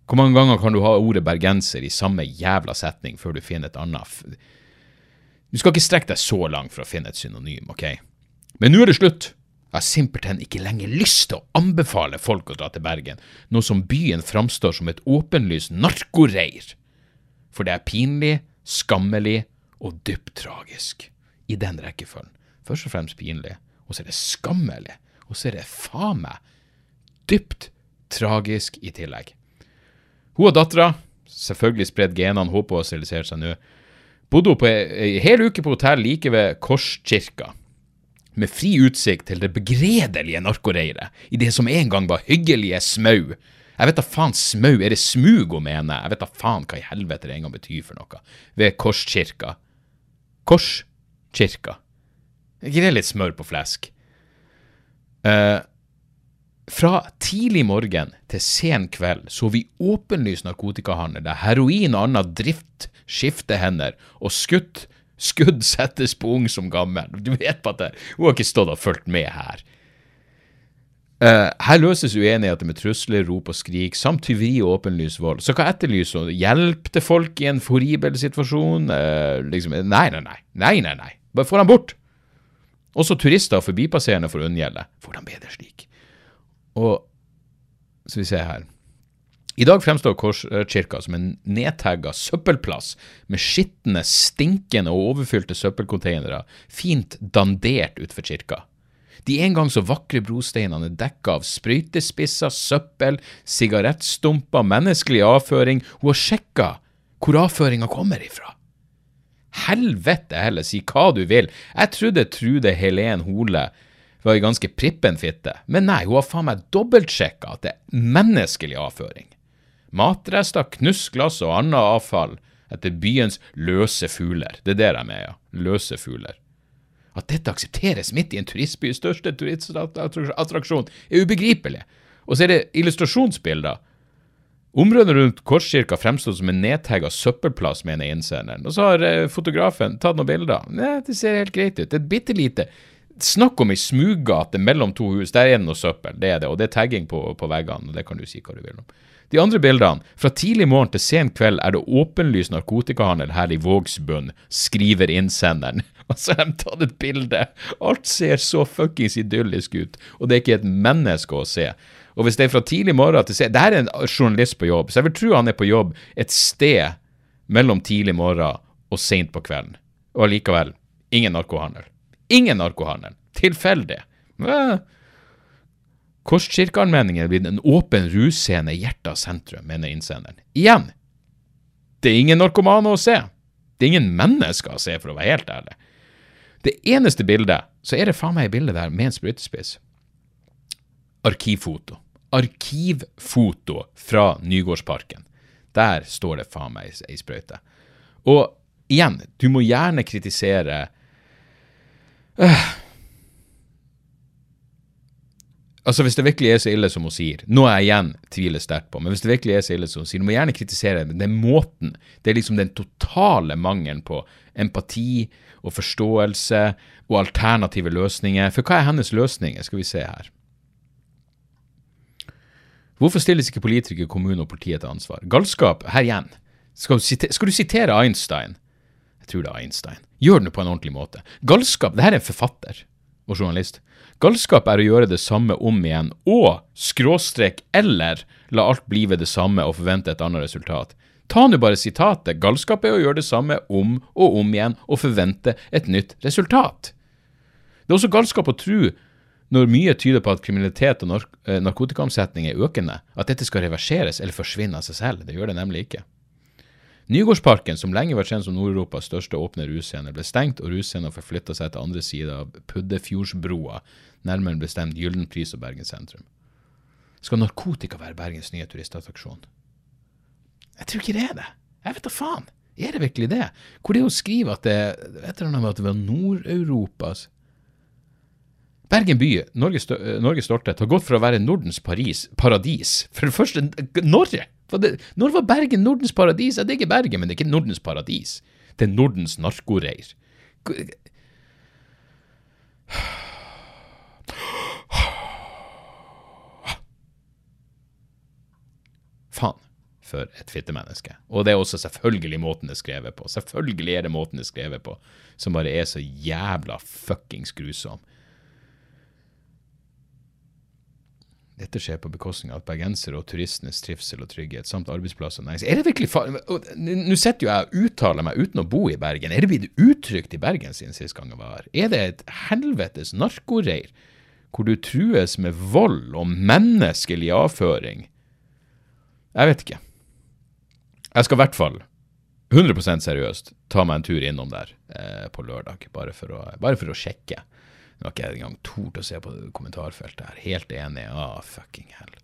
Hvor mange ganger kan du ha ordet bergenser i samme jævla setning før du finner et annet Du skal ikke strekke deg så langt for å finne et synonym, ok? Men nå er det slutt! Jeg har simpelthen ikke lenger lyst til å anbefale folk å dra til Bergen, nå som byen framstår som et åpenlyst narkoreir. For det er pinlig, skammelig og dypt tragisk. I den rekkefølgen. Først og fremst pinlig, og så er det skammelig, og så er det faen meg dypt tragisk i tillegg. Hun og dattera, selvfølgelig spredd genene, håper å stilisere seg nå, bodde hun på ei hel uke på hotell like ved Korskirka, med fri utsikt til det begredelige narkoreiret, i det som en gang var hyggelige smau. Jeg vet da faen smau, er det smug hun mener? Jeg vet da faen hva i helvete det en gang betyr for noe. Ved Korskirka. Korskirka. Det litt smør på flesk? Eh, fra tidlig morgen til sen kveld så vi åpenlys narkotikahandel der heroin og annen drift skifter hender, og skutt, skudd settes på ung som gammel. Du vet på at det, hun har ikke stått og fulgt med her. Uh, her løses uenigheter med trusler, rop og skrik, samt tyveri og åpenlys vold. Så hva etterlyser hun? Hjelp til folk i en horribel situasjon? Uh, liksom, nei, nei, nei. Nei, nei, nei. Bare få dem bort. Også turister og forbipasserende får unngjelde. Hvordan ble bedre slik. Og så vi ser her. I dag fremstår Korskirka som en nedtagga søppelplass med skitne, stinkende og overfylte søppelcontainere, fint dandert utfor kirka. De en gang så vakre brosteinene er dekka av sprøytespisser, søppel, sigarettstumper, menneskelig avføring. Hun har sjekka hvor avføringa kommer ifra. Helvete heller, si hva du vil. Jeg trodde Trude Helen Hole var ei ganske prippen fitte, men nei, hun har faen meg dobbeltsjekka at det er menneskelig avføring. Matrester, knusglass og annet avfall etter byens løse fugler. Det er det de er, ja. Løse fugler. At dette aksepteres midt i en turistbys største turistattraksjon, er ubegripelig. Og så er det illustrasjonsbilder. Området rundt Korskirka fremstår som en nedtagga søppelplass, mener innsenderen. Og så har eh, fotografen tatt noen bilder. Nei, det ser helt greit ut. Det er bitte lite Snakk om ei smuggate mellom to hus. Der er det noe søppel, det er det. Og det er tagging på, på veggene, og det kan du si hva du vil om. De andre bildene, fra tidlig morgen til sen kveld er det åpenlys narkotikahandel her i Vågsbunn, skriver innsenderen. <laughs> Og så har de tatt et bilde. Alt ser så fuckings idyllisk ut, og det er ikke et menneske å se. Og hvis det er fra tidlig morgen til sen Det her er en journalist på jobb, så jeg vil tro han er på jobb et sted mellom tidlig morgen og seint på kvelden. Og allikevel, ingen narkohandel. Ingen narkohandel. Tilfeldig. Korskirkeallmenningen er blitt en åpen russcene i hjertet av sentrum, mener innsenderen. Igjen, det er ingen narkomane å se. Det er ingen mennesker å se, for å være helt ærlig. Det eneste bildet, så er det faen meg et bilde der med en sprøytespiss. Arkivfoto. Arkivfoto fra Nygårdsparken. Der står det faen meg ei sprøyte. Og igjen, du må gjerne kritisere øh, Altså Hvis det virkelig er så ille som hun sier, noe jeg igjen tviler sterkt på, men hvis det virkelig er så ille som hun sier, du må gjerne kritisere den måten. Det er liksom den totale mangelen på empati og forståelse og alternative løsninger. For hva er hennes løsninger, skal vi se her. Hvorfor stilles ikke politikere, kommune og politiet til ansvar? Galskap, her igjen. Skal du, sitere, skal du sitere Einstein? Jeg tror det er Einstein. Gjør det på en ordentlig måte. Galskap, det her er en forfatter og journalist. Galskap er å gjøre det samme om igjen, og skråstrek eller la alt bli ved det samme og forvente et annet resultat. Ta nå bare sitatet. Galskap er å gjøre det samme om og om igjen og forvente et nytt resultat. Det er også galskap å tro, når mye tyder på at kriminalitet og nark eh, narkotikaomsetning er økende, at dette skal reverseres eller forsvinne av seg selv. Det gjør det nemlig ikke. Nygårdsparken, som lenge var kjent som Nord-Europas største åpne russcene, ble stengt, og russcena forflytta seg til andre sida av Puddefjordsbroa, nærmere bestemt Gyldenpris og Bergen sentrum. Skal narkotika være Bergens nye turistattraksjon? Jeg tror ikke det er det. Jeg vet da faen. Er det virkelig det? Hvor det er å skrive at det, vet dere at det var Nord-Europas Bergen by, Norges, Norges stolthet, har gått fra å være Nordens Paris, paradis For det første, når? Når var Bergen Nordens paradis? Det er ikke Bergen, men det er ikke Nordens paradis. Det er Nordens narkoreir. Faen for et fittemenneske. Og det er også selvfølgelig måten det er skrevet på. Selvfølgelig er det måten det er skrevet på som bare er så jævla fuckings grusom. Dette skjer på bekostning av bergensere og turistenes trivsel og trygghet, samt arbeidsplasser og næringsliv. Er det virkelig farlig? Nå sitter jo jeg og uttaler meg uten å bo i Bergen. Er det blitt uttrykt i Bergen siden sist gang jeg var her? Er det et helvetes narkoreir hvor du trues med vold og menneskelig avføring? Jeg vet ikke. Jeg skal i hvert fall 100% seriøst ta meg en tur innom der eh, på lørdag, bare for, å, bare for å sjekke. Nå har ikke jeg engang tort å se på kommentarfeltet her. Helt enig. Ah, fucking hell.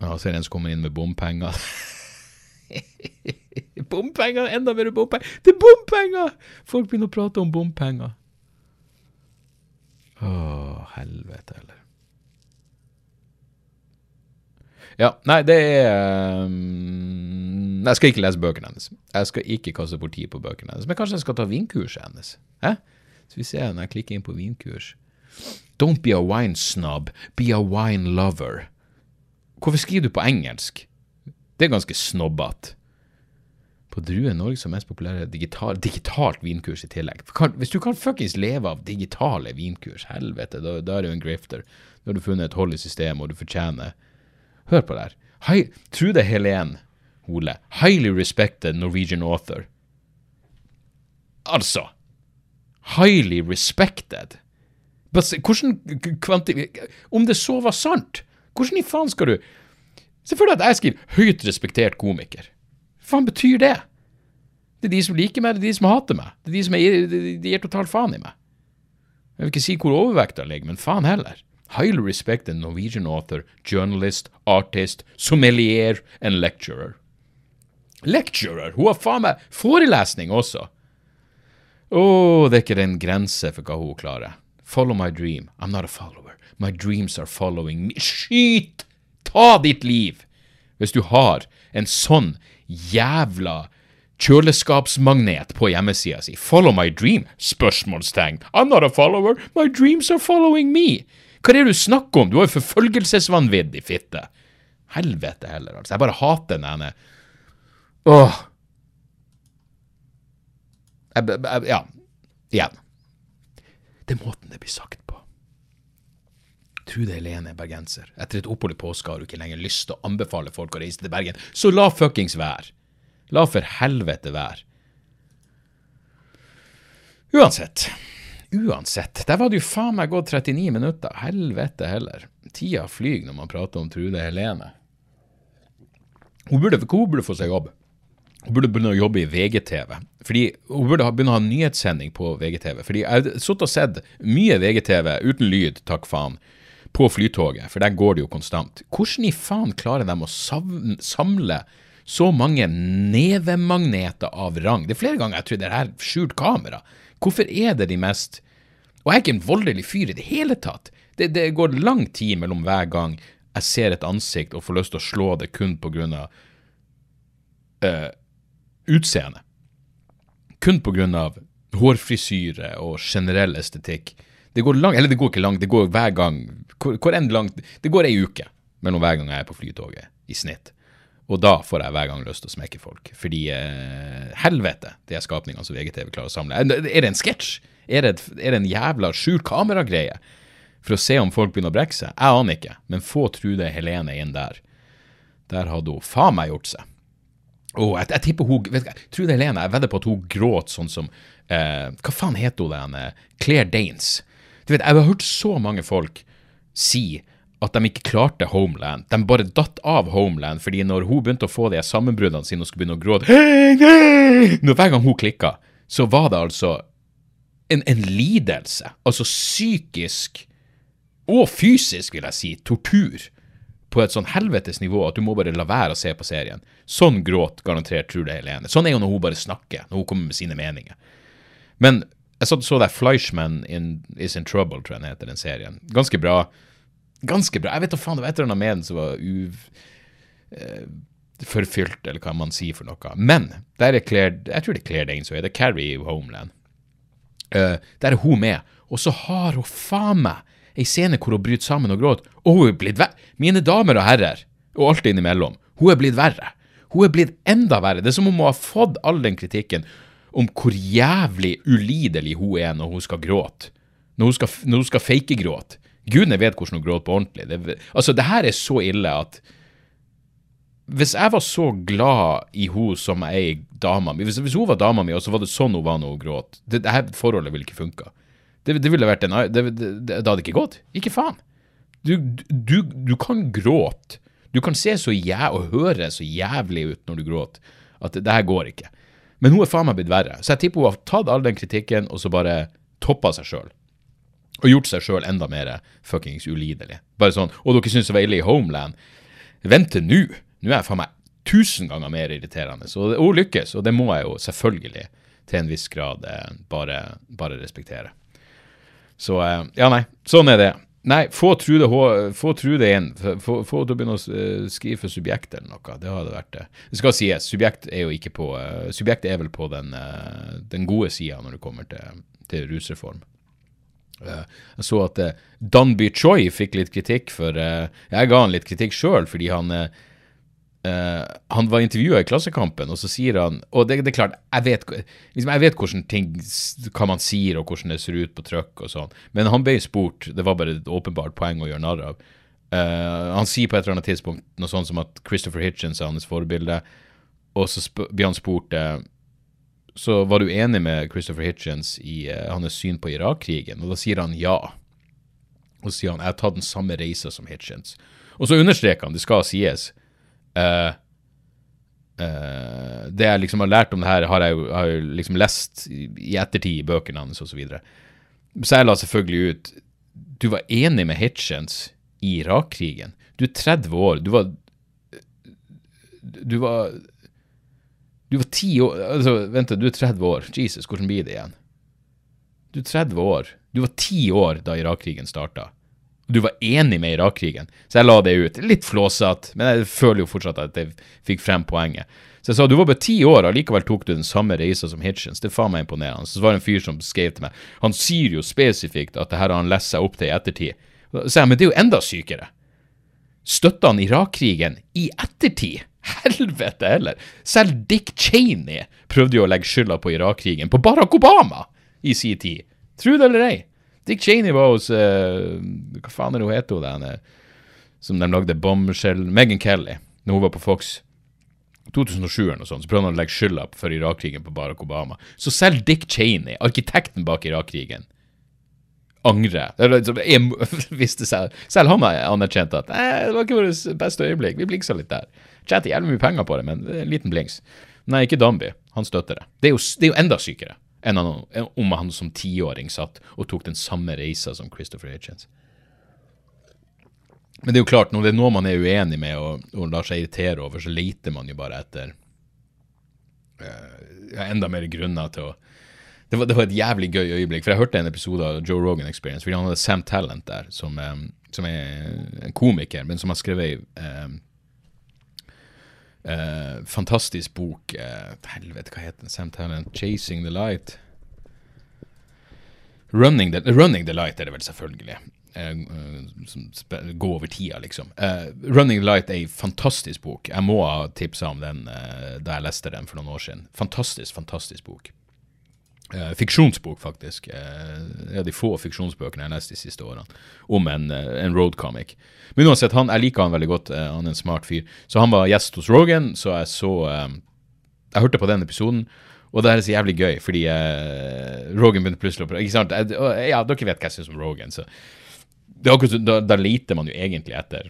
Ja, er det en som kommer inn med bompenger. <laughs> bompenger! Enda mer bompenger! Det er bompenger! Folk begynner å prate om bompenger. Å, helvete heller. Ja, nei, det er um, Jeg skal ikke lese bøkene hennes. Jeg skal ikke kaste bort tid på bøkene hennes. Men kanskje jeg skal ta vinkurset hennes? Hæ? Så vi ser når jeg klikker inn på vinkurs. Don't be a wine snob, be a wine lover. Hvorfor skriver du på engelsk? Det er ganske snobbete. På Drue som mest populære digital, digitalt vinkurs i tillegg. Hvis du kan fuckings leve av digitale vinkurs, helvete, da, da er du en grifter. Da har du funnet et hold i systemet, og du fortjener Hør på det her. Hei, Trude Helen Hole. Highly respected Norwegian author. Altså Highly respected. Hvordan kvanti... Om det så var sant, hvordan i faen skal du Se for deg at jeg skriver 'høyt respektert komiker'. Hva faen betyr det? Det er de som liker meg, det er de som hater meg. Det er de som er, de, gir totalt faen i meg. Jeg vil ikke si hvor overvekta ligger, men faen heller highly respected Norwegian author, journalist, artist, sommelier and lecturer. Lecturer! Hun har faen meg forelesning også! Å, oh, det er ikke en grense for hva hun klarer. Follow my dream. I'm not a follower. My dreams are following me. Skyt! Ta ditt liv! Hvis du har en sånn jævla kjøleskapsmagnet på hjemmesida si. Follow my dream? Spørsmålstegn. I'm not a follower. My dreams are following me. Hva er det du snakker om? Du har jo forfølgelsesvanvidd i fitte. Helvete heller, altså. Jeg bare hater den ene Åh. Jeg, jeg, ja. Igjen. Det er måten det blir sagt på. Trude Helene er bergenser. Etter et opphold i påske har du ikke lenger lyst til å anbefale folk å reise til Bergen, så la fuckings være. La for helvete være. Uansett. Uansett. Der var det jo faen meg gått 39 minutter. Helvete heller. Tida flyr når man prater om Trude Helene. Hun burde, hun burde få seg jobb. Hun burde begynne å jobbe i VGTV. Fordi Hun burde begynne å ha nyhetssending på VGTV. Fordi Jeg har sittet og sett mye VGTV uten lyd, takk faen, på Flytoget, for der går det jo konstant. Hvordan i faen klarer de å samle så mange nevemagneter av rang? Det er flere ganger jeg tror det er skjult kamera. Hvorfor er det de mest Og jeg er ikke en voldelig fyr i det hele tatt. Det, det går lang tid mellom hver gang jeg ser et ansikt og får lyst til å slå det kun på grunn av eh, utseende. Kun på grunn av hårfrisyre og generell estetikk. Det går lang, eller det går ikke langt, det går hver gang hvor, hvor enn langt, Det går ei uke mellom hver gang jeg er på Flytoget, i snitt. Og da får jeg hver gang lyst til å smekke folk. Fordi eh, helvete, de er skapningene som VGTV klarer å samle. Er det en sketsj? Er, det er det en jævla skjult kameragreie? For å se om folk begynner å brekke seg? Jeg aner ikke, men få Trude Helene inn der. Der hadde hun faen meg gjort seg. Oh, jeg, jeg tipper hun vet du Trude Helene, jeg vedder på at hun gråt sånn som eh, Hva faen heter hun den? eh, Claire Danes. Du vet, Jeg har hørt så mange folk si at de ikke klarte Homeland. De bare datt av Homeland, fordi når hun begynte å få de sammenbruddene sine og skulle begynne å gråte Når Hver gang hun klikka, så var det altså en, en lidelse. Altså psykisk og fysisk, vil jeg si, tortur på et sånn helvetes nivå at du må bare la være å se på serien. Sånn gråt garantert Trude Helene. Sånn er jo når hun bare snakker, når hun kommer med sine meninger. Men jeg så, så der Fleischman in, is in Trouble, tror jeg den heter, den serien. Ganske bra. Ganske bra. Jeg vet da faen, det var et eller annet med den som var uv... Uh, forfylt, eller hva man sier for noe. Men der er Claire Jeg tror det er Claire Danes, er det er Carrie i Homeland. Uh, der er hun med, og så har hun faen meg ei scene hvor hun bryter sammen og gråter, og hun er blitt verre. Mine damer og herrer, og alt innimellom, hun er blitt verre. Hun er blitt enda verre. Det er som om hun har fått all den kritikken om hvor jævlig ulidelig hun er når hun skal gråte. Når hun skal, når hun skal fake gråte. Gudene vet hvordan hun gråter på ordentlig. Det, altså, det her er så ille at hvis jeg var så glad i henne som jeg er i dama mi hvis, hvis hun var dama mi, og så var det sånn hun var når hun gråt Det, det her forholdet ville ikke funka. Det, det ville vært en det, det, hadde ikke gått. Ikke faen. Du, du, du kan gråte. Du kan se så jæv og høre så jævlig ut når du gråter, at det her går ikke. Men hun er faen meg blitt verre. Så jeg tipper hun har tatt all den kritikken og så bare toppa seg sjøl. Og gjort seg sjøl enda mer fuckings ulidelig. Bare sånn Og dere syns det var ille i Homeland? Vent til nå. Nå er jeg faen meg tusen ganger mer irriterende. Så hun lykkes, og det må jeg jo selvfølgelig til en viss grad eh, bare, bare respektere. Så eh, ja, nei. Sånn er det. Nei, få Trude, H- få Trude inn. Få få til å begynne å eh, skrive for Subjekt eller noe. Det hadde vært det. Det skal sies, Subjekt er jo ikke på Subjekt er vel på den, den gode sida når det kommer til, til rusreform. Eh, Jeg så at uh, Danby Choi fikk litt kritikk for eh, Jeg ga han litt kritikk sjøl fordi han eh, eh, Han var intervjua i Klassekampen, og så sier han Og det, det er klart, jeg vet, liksom, jeg vet hvordan ting hva man sier, og hvordan det ser ut på trykk og sånn, men han ble spurt Det var bare et åpenbart poeng å gjøre narr av. Uh, han sier på et eller annet tidspunkt noe sånt som at Christopher Hitchens er hans forbilde, og så blir han spurt eh, så var du enig med Christopher Hitchens i uh, hans syn på Irak-krigen? Og da sier han ja. Og så sier han jeg har tatt den samme reisa som Hitchens. Og så understreker han, det skal sies uh, uh, Det jeg liksom har lært om det her, har jeg har liksom lest i ettertid i bøkene hans osv. Så, videre. så jeg la selvfølgelig ut Du var enig med Hitchens i Irak-krigen. Du er 30 år. Du var Du var du var ti år altså, Vent, du er 30 år. Jesus, hvordan blir det igjen? Du er 30 år. Du var ti år da Irak-krigen starta. Du var enig med Irak-krigen. Så jeg la det ut. Litt flåsete, men jeg føler jo fortsatt at jeg fikk frem poenget. Så jeg sa du var bare ti år, og likevel tok du den samme reisa som Hitchens. Det er faen meg imponerende. Så var det en fyr som skrev til meg. Han sier jo spesifikt at det her har han lest seg opp til i ettertid. Så sa jeg, men det er jo enda sykere. Støtta han Irak-krigen i ettertid? Helvete heller! Selv Dick Cheney prøvde jo å legge skylda på Irak-krigen på Barack Obama i sin tid. Tro det eller ei. Dick Cheney var hos uh, Hva faen er det hun heter, hun der eh, som de lagde bombeskjell Megan Kelly, når hun var på Fox. 2007 eller noe sånt, så prøvde han å legge skylda for Irak-krigen på Barack Obama. Så selv Dick Cheney, arkitekten bak Irak-krigen, angrer. Er liksom- jeg <laughs> visste selv, han har anerkjent at det var ikke vårt beste øyeblikk. Vi blingsa litt der. Tjente jævlig mye penger på det, men en liten blings. Nei, ikke Danby. Han støtter det. Det er jo, det er jo enda sykere enn han, om han som tiåring satt og tok den samme reisa som Christopher Hitchens. Men det er jo klart, når det er noe man er uenig med og, og lar seg irritere over, så leter man jo bare etter uh, enda mer grunner til å det var, det var, et jævlig gøy øyeblikk. For jeg hørte en episode av Joe Rogan Experience, fordi han hadde Sam Talent der, som, um, som er en komiker, men som har skrevet um, uh, fantastisk bok Eh, Helvete, hva heter den? Sam Talent? 'Chasing the Light'. Running the, running the Light er det vel selvfølgelig. Eh, som går over tida, liksom. Uh, 'Running the Light' er ei fantastisk bok. Jeg må ha tipsa om den uh, da jeg leste den for noen år siden. Fantastisk, fantastisk bok. Fiksjonsbok, faktisk. Uh, er de få fiksjonsbøkene jeg har lest de siste årene. Om en, en roadcomic. Men uansett, han, jeg liker han veldig godt. han er en smart fyr. Så han var gjest hos Rogan, så jeg så Jeg hørte på den episoden. Og det er så jævlig gøy, fordi uh, Rogan begynte plutselig å Ikke sant? Ja, dere vet hva jeg syns om Rogan, så det er akkurat, da, da leter man jo egentlig etter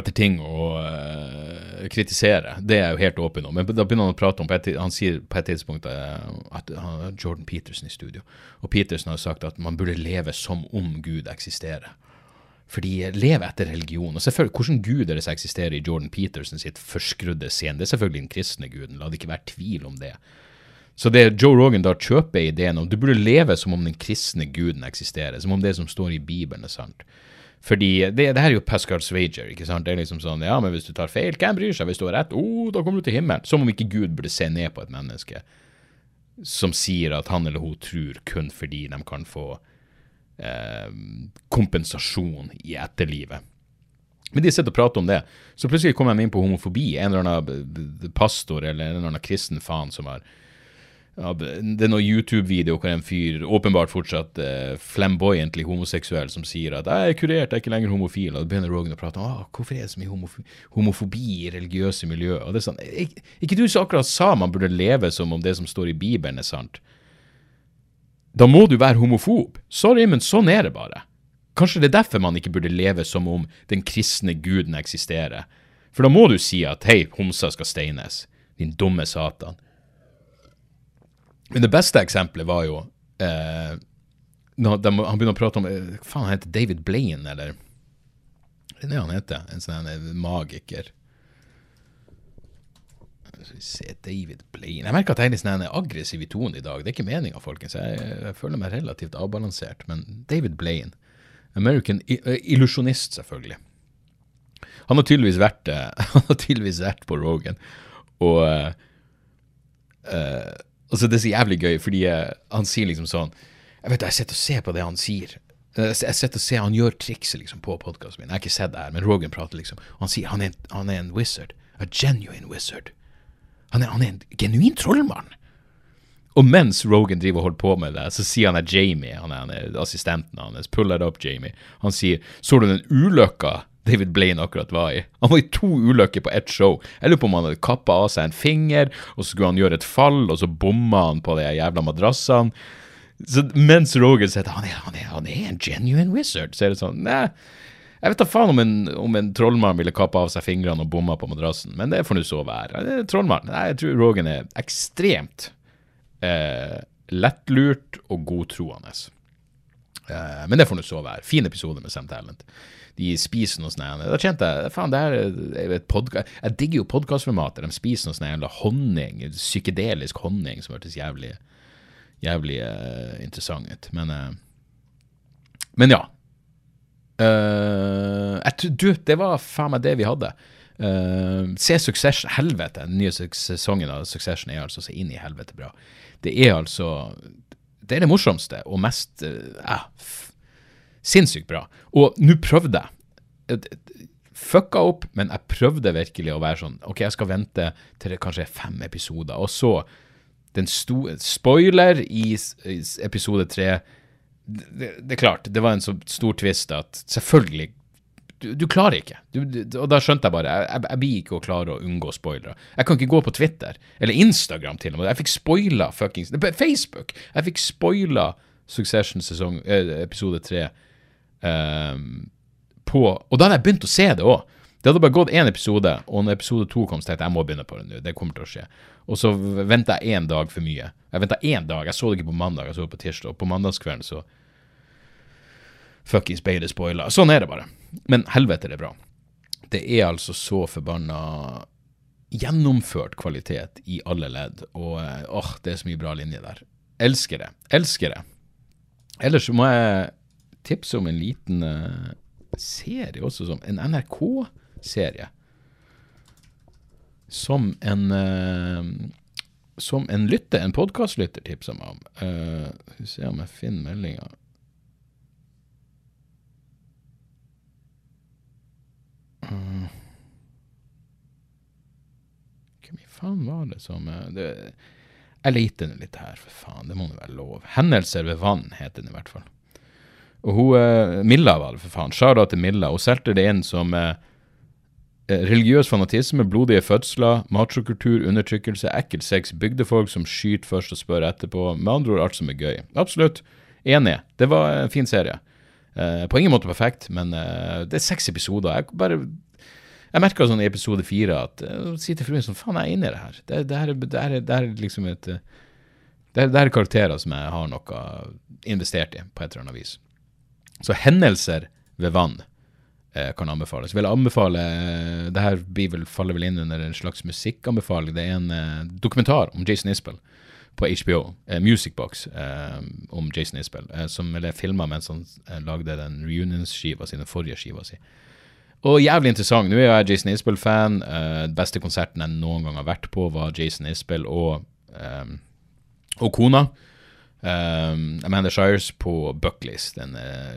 etter ting å uh, kritisere. Det er jeg jo helt åpen om. Men da begynner han å prate om Han sier på et tidspunkt uh, at han har Jordan Peterson i studio. Og Peterson har sagt at man burde leve som om Gud eksisterer. Fordi leve etter religion. Og selvfølgelig, Hvordan gud er som eksisterer i Jordan Peterson sitt forskrudde scene? Det er selvfølgelig den kristne guden. La det ikke være tvil om det. Så det Joe Rogan da kjøper ideen om du burde leve som om den kristne guden eksisterer, som om det som står i Bibelen er sant. Fordi det, det her er jo Pascal Swager. ikke sant? Det er liksom sånn, ja, men Hvis du tar feil, hvem bryr seg? Hvis du har rett, oh, da kommer du til himmelen. Som om ikke Gud burde se ned på et menneske som sier at han eller hun tror kun fordi de kan få eh, kompensasjon i etterlivet. Men de sitter og prater om det. Så plutselig kommer de inn på homofobi. En eller annen pastor eller en eller annen kristen faen som har ja, det er noen YouTube-video hvor en fyr, åpenbart fortsatt eh, flamboyantly homoseksuell, som sier at 'jeg er kurert, jeg er ikke lenger homofil', og da begynner Rogan å prate om hvorfor er det så mye homofobi, homofobi i religiøse miljø. Og det er sånn, ik Ikke du som akkurat sa man burde leve som om det som står i Bibelen, er sant? Da må du være homofob. Sorry, men sånn er det bare. Kanskje det er derfor man ikke burde leve som om den kristne guden eksisterer. For da må du si at 'hei, homser skal steines', din dumme satan. Men det beste eksempelet var jo eh, når de, Han begynner å prate om eh, Hva faen han heter David Blaine, eller? Det er det han heter. En sånn magiker. Skal vi se David Blaine Jeg merker at jeg er litt sånn aggressiv i tonen i dag. Det er ikke meninga, folkens. Jeg, jeg, føler meg relativt avbalansert. Men David Blaine, American illusjonist, selvfølgelig. Han har tydeligvis vært, <laughs> han har tydeligvis vært på Rogan. Og uh, Altså, det er så jævlig gøy, fordi uh, han sier liksom sånn Jeg vet jeg sitter og ser på det han sier. Jeg sitter og ser Han gjør trikset liksom på podkasten min. Jeg har ikke sett det her, men Rogan prater liksom. Og han sier han er, han er en wizard. A genuine wizard. Han er, han er en genuin trollmann. Og mens Rogan driver og holder på med det, så sier han at Jamie, han er, han er assistenten hans, pull it up, Jamie. Han sier så du den ulykka David Blaine akkurat var i. Han var i to ulykker på ett show. Jeg lurer på om han hadde kappa av seg en finger, og så skulle han gjøre et fall, og så bomma han på de jævla madrassene. Så mens Rogan sier han, han, han, er en genuine wizard, så er det sånn Nei, jeg vet da faen om en, om en trollmann ville kappa av seg fingrene og bomma på madrassen, men det får nå så være. Det er trollmann. Nei, jeg tror Rogan er ekstremt eh, lettlurt og godtroende. Eh, men det får nå så være. Fin episode med Sam Talent de spiser noe sånt. Da kjente jeg faen, det er et podkast Jeg digger jo podkastformater. De spiser noe sånn honning, psykedelisk honning, som hørtes jævlig, jævlig uh, interessant ut. Men, uh, men ja. Uh, jeg, du, det var faen meg det vi hadde. Uh, se Succession Helvete, den nye sesongen av Succession er altså så inn i helvete bra. Det er altså Det er det morsomste og mest uh, Sinnssykt bra. Og nå prøvde jeg. Fucka opp, men jeg prøvde virkelig å være sånn OK, jeg skal vente til det kanskje er fem episoder. Og så den sto, Spoiler i, episode tre. Det, det, er klart, det var en så stor twist at selvfølgelig du, du klarer ikke. Du, du, og da skjønte jeg bare jeg, jeg, jeg blir ikke å klare å unngå spoilere. Jeg kan ikke gå på Twitter, eller Instagram til og med. Jeg fikk spoila fuckings Facebook! Jeg fikk spoila Succession sesong, eh, episode tre. Um, på Og da hadde jeg begynt å se det òg. Det hadde bare gått én episode, og når episode to kom, så tenkte jeg jeg må begynne på det nå. Det kommer til å skje. Og så venta jeg én dag for mye. Jeg venta én dag. Jeg så det ikke på mandag, jeg så det på tirsdag. Og på mandagskvelden så Fuckings ble det spoila. Sånn er det bare. Men helvete, det er bra. Det er altså så forbanna gjennomført kvalitet i alle ledd, og eh, åh, det er så mye bra linje der. Elsker det. Elsker det. Ellers må jeg tipse om en liten uh, serie også, som en NRK-serie. Som en uh, Som en lytter, en podkastlytter, tipsa meg om. Uh, vi se om jeg finner meldinga. Hvem i faen var det som eh, det, Jeg leter litt her, for faen. Det må nå være lov. 'Hendelser ved vann' heter den i hvert fall. Og hun eh, Milla var det, for faen. Shara til Milla. Hun solgte det inn som eh, eh, religiøs fanatisme, blodige fødsler, machokultur, undertrykkelse, ekkel sex, bygdefolk som skyter først og spør etterpå. Med andre ord alt som er gøy. Absolutt. Enig. Det var en fin serie. Uh, på ingen måte perfekt, men uh, det er seks episoder. Jeg bare jeg merka sånn i episode fire at uh, Si til fruen sånn Faen, jeg er inne i det her. Det, det, her, det, her, det her er liksom et det, er karakterer som jeg har noe investert i, på et eller annet vis. Så hendelser ved vann kan anbefales. Jeg vil anbefale Det her vel, faller vel inn under en slags musikkanbefaling. Det er en dokumentar om Jason Isbell på HBO, eh, Musicbox, eh, om Jason Isbell, eh, som ble filma mens han eh, lagde den reunions-skiva si, den forrige skiva si. Og jævlig interessant. Nå er jeg Jason Isbell-fan. Den beste konserten jeg noen gang har vært på, var Jason Isbell og, og kona. Um, Amanda Shires på Buckleys, den uh,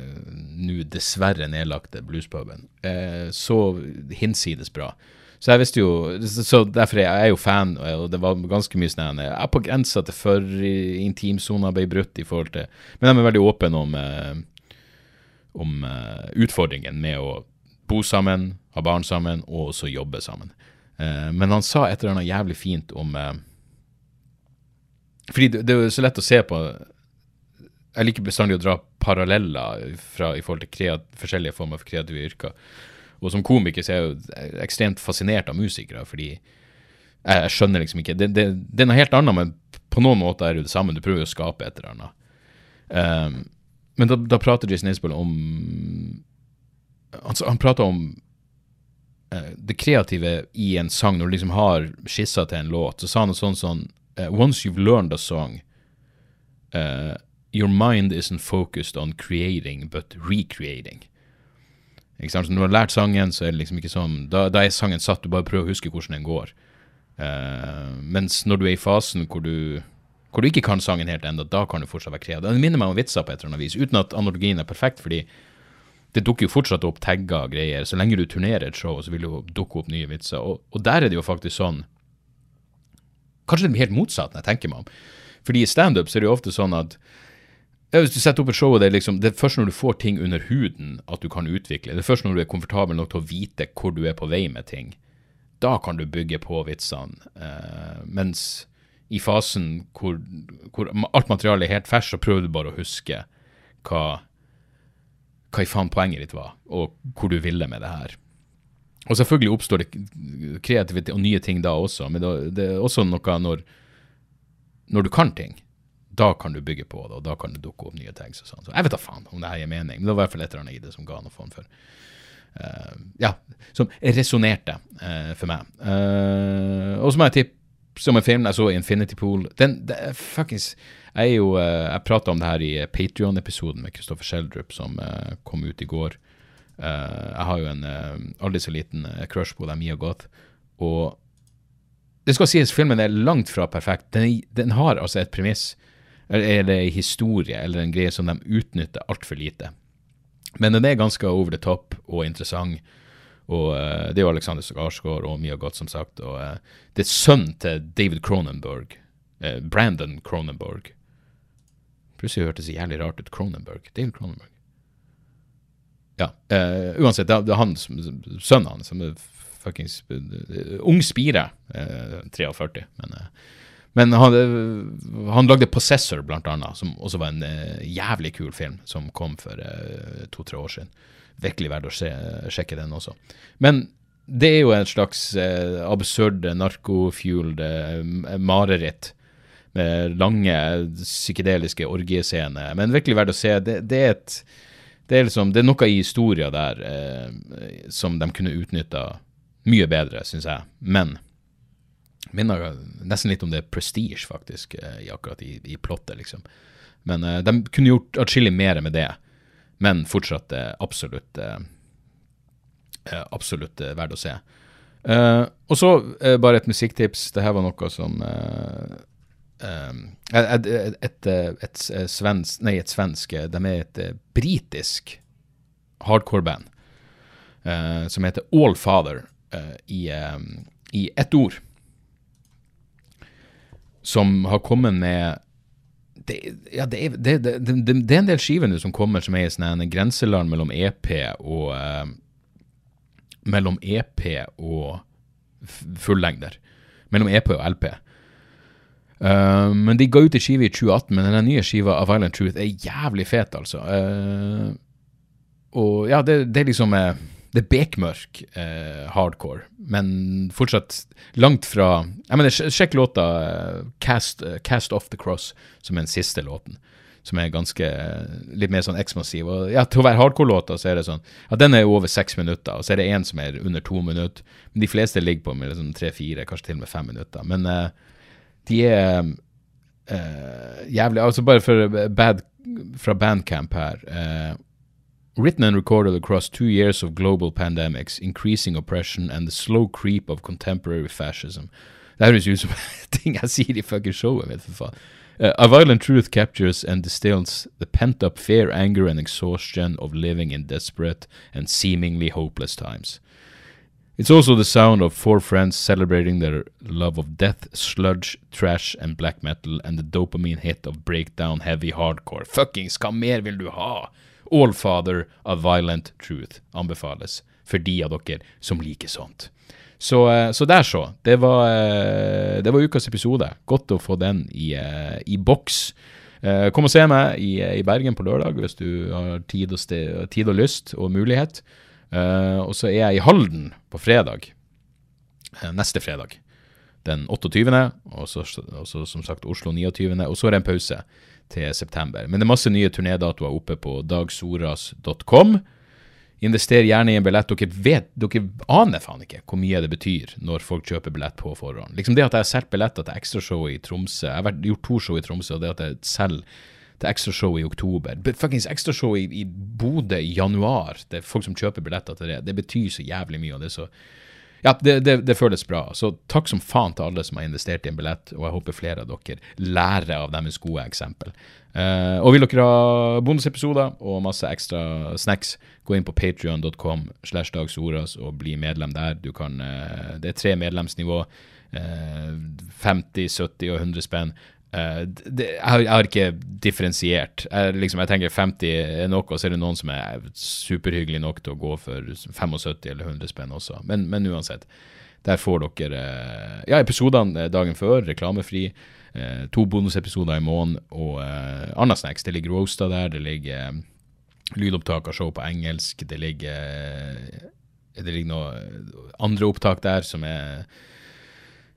nå dessverre nedlagte bluespuben. Uh, så hinsides bra. Så jeg visste jo Så derfor er jeg jo fan, og det var ganske mye sånn Jeg er på grensa til for intimsona ble brutt i forhold til Men de er veldig åpne om, eh, om utfordringen med å bo sammen, ha barn sammen, og også jobbe sammen. Men han sa et eller annet jævlig fint om Fordi det, det er jo så lett å se på Jeg liker bestandig å dra paralleller fra, i forhold til kreat, forskjellige former for kreative yrker. Og som komiker så er jeg jo ekstremt fascinert av musikere, fordi jeg, jeg skjønner liksom ikke det, det, det, er noe helt annet, men på noen måter er det jo det samme. Du prøver å skape et eller annet. Um, men da, da, prater Jason Isbell om Han, han prater om uh, det kreative i en sang, når du liksom har skissa til en låt. Så sa han noe sånn sånn uh, Once you've learned a song, uh, your mind isn't focused on creating, but recreating. Ikke sant? Så når du har lært sangen, så er det liksom ikke sånn Da, da er sangen satt, du bare prøver å huske hvordan den går. Uh, mens når du er i fasen hvor du, hvor du ikke kan sangen helt ennå, da kan du fortsatt være kreativ. Det minner meg om vitser på et eller annet vis, uten at analogien er perfekt, fordi det dukker jo fortsatt opp tagger og greier. Så lenge du turnerer et show, så vil det jo dukke opp nye vitser. Og, og der er det jo faktisk sånn Kanskje det blir helt motsatt når jeg tenker meg om. Fordi i standup er det jo ofte sånn at ja, hvis du setter opp et show, og det er, liksom, det er først når du får ting under huden at du kan utvikle. Det er først når du er komfortabel nok til å vite hvor du er på vei med ting. Da kan du bygge på vitsene. Uh, mens i fasen hvor, hvor, alt materialet er helt ferskt, så prøver du bare å huske hva, hva i faen poenget ditt var, og hvor du ville med det her. Og selvfølgelig oppstår det kreativitet og nye ting da også, men det er også noe når, når du kan ting da kan du bygge på det, og da kan det dukke opp nye ting. Sånn. Så jeg vet da faen om det her gir mening, men det var i hvert fall et eller annet i det som ga noe form for uh, Ja, som resonnerte uh, for meg. Uh, og så må jeg tippe som en film jeg så, Infinity Pool. Den, det, fuckings Jeg er jo Jeg prata om det her i Patrion-episoden med Kristoffer Schjelderup, som kom ut i går. Jeg har jo en aldri så liten crush på deg, Mia Goth. Og det skal sies, filmen er langt fra perfekt. Den, den har altså et premiss eller en historie eller en greie som de utnytter altfor lite. Men den er ganske over the top og interessant. Og uh, Det er jo Alexander Skarsgård og mye godt, som sagt. Og uh, Det er sønnen til David Cronenberg. Uh, Brandon Cronenberg. Plutselig hørtes det jævlig rart ut. Cronenberg. David Cronenberg. Ja. uh, uansett, det, er- han sønnen hans som er fuckings eh, ung spire. eh, 43, men eh, men han, eh, han lagde Possessor, blant annet, som også var en jævlig kul film, som kom for to-tre år siden. Virkelig verdt å se, sjekke den også. Men det er jo en slags eh, absurd, narkofueled eh, mareritt med lange psykedeliske orgiescener. Men virkelig verdt å se. Det, det er et det er, liksom, det er noe i historia der eh, som de kunne utnytta mye bedre, syns jeg. Men minner nesten litt om det prestige, faktisk, eh, i akkurat i, i plottet, liksom. Men eh, de kunne gjort atskillig mer med det, men fortsatt eh, absolutt eh, eh, absolutt verdt å se. Og så bare et musikktips. Det her var noe som et, et, et, et, et svensk Nei, et svensk eh, De er et eh, britisk hardcore-band eh, som heter All Father eh, i, eh, i ett ord. Som har kommet med det, ja, det, er, det, det, det, er en del skiver som kommer som er i sånn en grenseland mellom EP og eh, Mellom EP og fullengder. Mellom EP og LP. Eh, men de ga ut en skive i 2018, men den nye skiva av Violent Truth er jævlig fet, altså. Uh, og ja, det, det er liksom eh, Det er bekmørk eh, hardcore, men fortsatt langt fra Jeg mener, sjekk låta Cast, Cast Off The Cross, som er den siste låten. Som er ganske litt mer sånn ekspansiv. Og ja, til å være hardcore-låta, så er det sånn Ja, den er jo over seks minutter, og så er det én som er under to minutter. Men de fleste ligger på med liksom tre-fire, kanskje til og med fem minutter. Men eh, de er uh, jævlig Altså, bare for bad, fra Bandcamp her Uh, Written and recorded across two years of global pandemics, increasing oppression, and the slow creep of contemporary fascism. Det høres ut som <laughs> ting jeg sier i fucking showet mitt, for faen. Uh, a violent truth captures and distills the pent up fear, anger, and exhaustion of living in desperate and seemingly hopeless times. It's also the sound of four friends celebrating their love of death, sludge, trash and black metal, and the dopamine hit of breakdown heavy hardcore. Fuckings, hva mer vil du ha? All Father of Violent Truth anbefales for de av dere som liker sånt. Så, eh, så der så. Det var, eh, det var ukas episode. Godt å få den i, eh, i boks. Kom og se meg i, i Bergen på lørdag hvis du har tid og, sted, tid og lyst og mulighet. Eh, og så er jeg i Halden på fredag. eh, Neste fredag. Den 28., og så, og så som sagt Oslo 29., og så er det en pause til september. Men det er masse nye turnédatoer oppe på dagsoras.com. Invester gjerne i en billett. Dere vet, dere aner faen ikke hvor mye det betyr når folk kjøper billett på forhånd. Liksom det at jeg har solgt billetter til ekstrashow i Tromsø Jeg har gjort to show i Tromsø, og det at jeg selger til ekstrashow i oktober. Fuckings ekstrashow i, i Bodø i januar. Det er folk som kjøper billetter til det. Det betyr så jævlig mye. og det er så ja, det, det, det føles bra. Så takk som faen til alle som har investert i en billett, og jeg håper flere av dere lærer av deres gode eksempel. Eh, og vil dere ha bonusepisoder og masse ekstra snacks, gå inn på patrion.com slash dagsoras og bli medlem der. Du kan, eh, det er tre medlemsnivå. eh, 50, 70 og 100 spenn. Eh, det, jeg, har, ikke differensiert. Jeg, liksom, jeg tenker 50 er nok, og så er det noen som er superhyggelige nok til å gå for 75 eller 100 spenn også. Men, men uansett. Der får dere eh, ja, episodene dagen før, reklamefri. Eh, to bonusepisoder i måneden og uh, annet snacks. Det ligger roaster der, det ligger eh, lydopptak av show på engelsk, det ligger eh, det ligger noe andre opptak der som er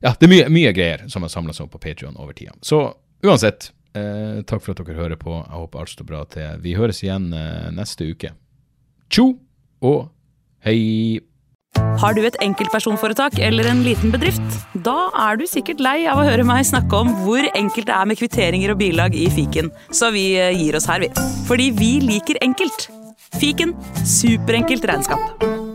ja, det er mye, mye greier som har samla seg opp på Patreon over tida. Så uansett, eh, takk for at dere hører på. Jeg håper alt står bra til. Vi høres igjen eh, neste uke. Tjo og hei! Har du et enkeltpersonforetak eller en liten bedrift? Da er du sikkert lei av å høre meg snakke om hvor enkelt det er med kvitteringer og bilag i fiken, så vi eh, gir oss her, vi. Fordi vi liker enkelt. Fiken superenkelt regnskap.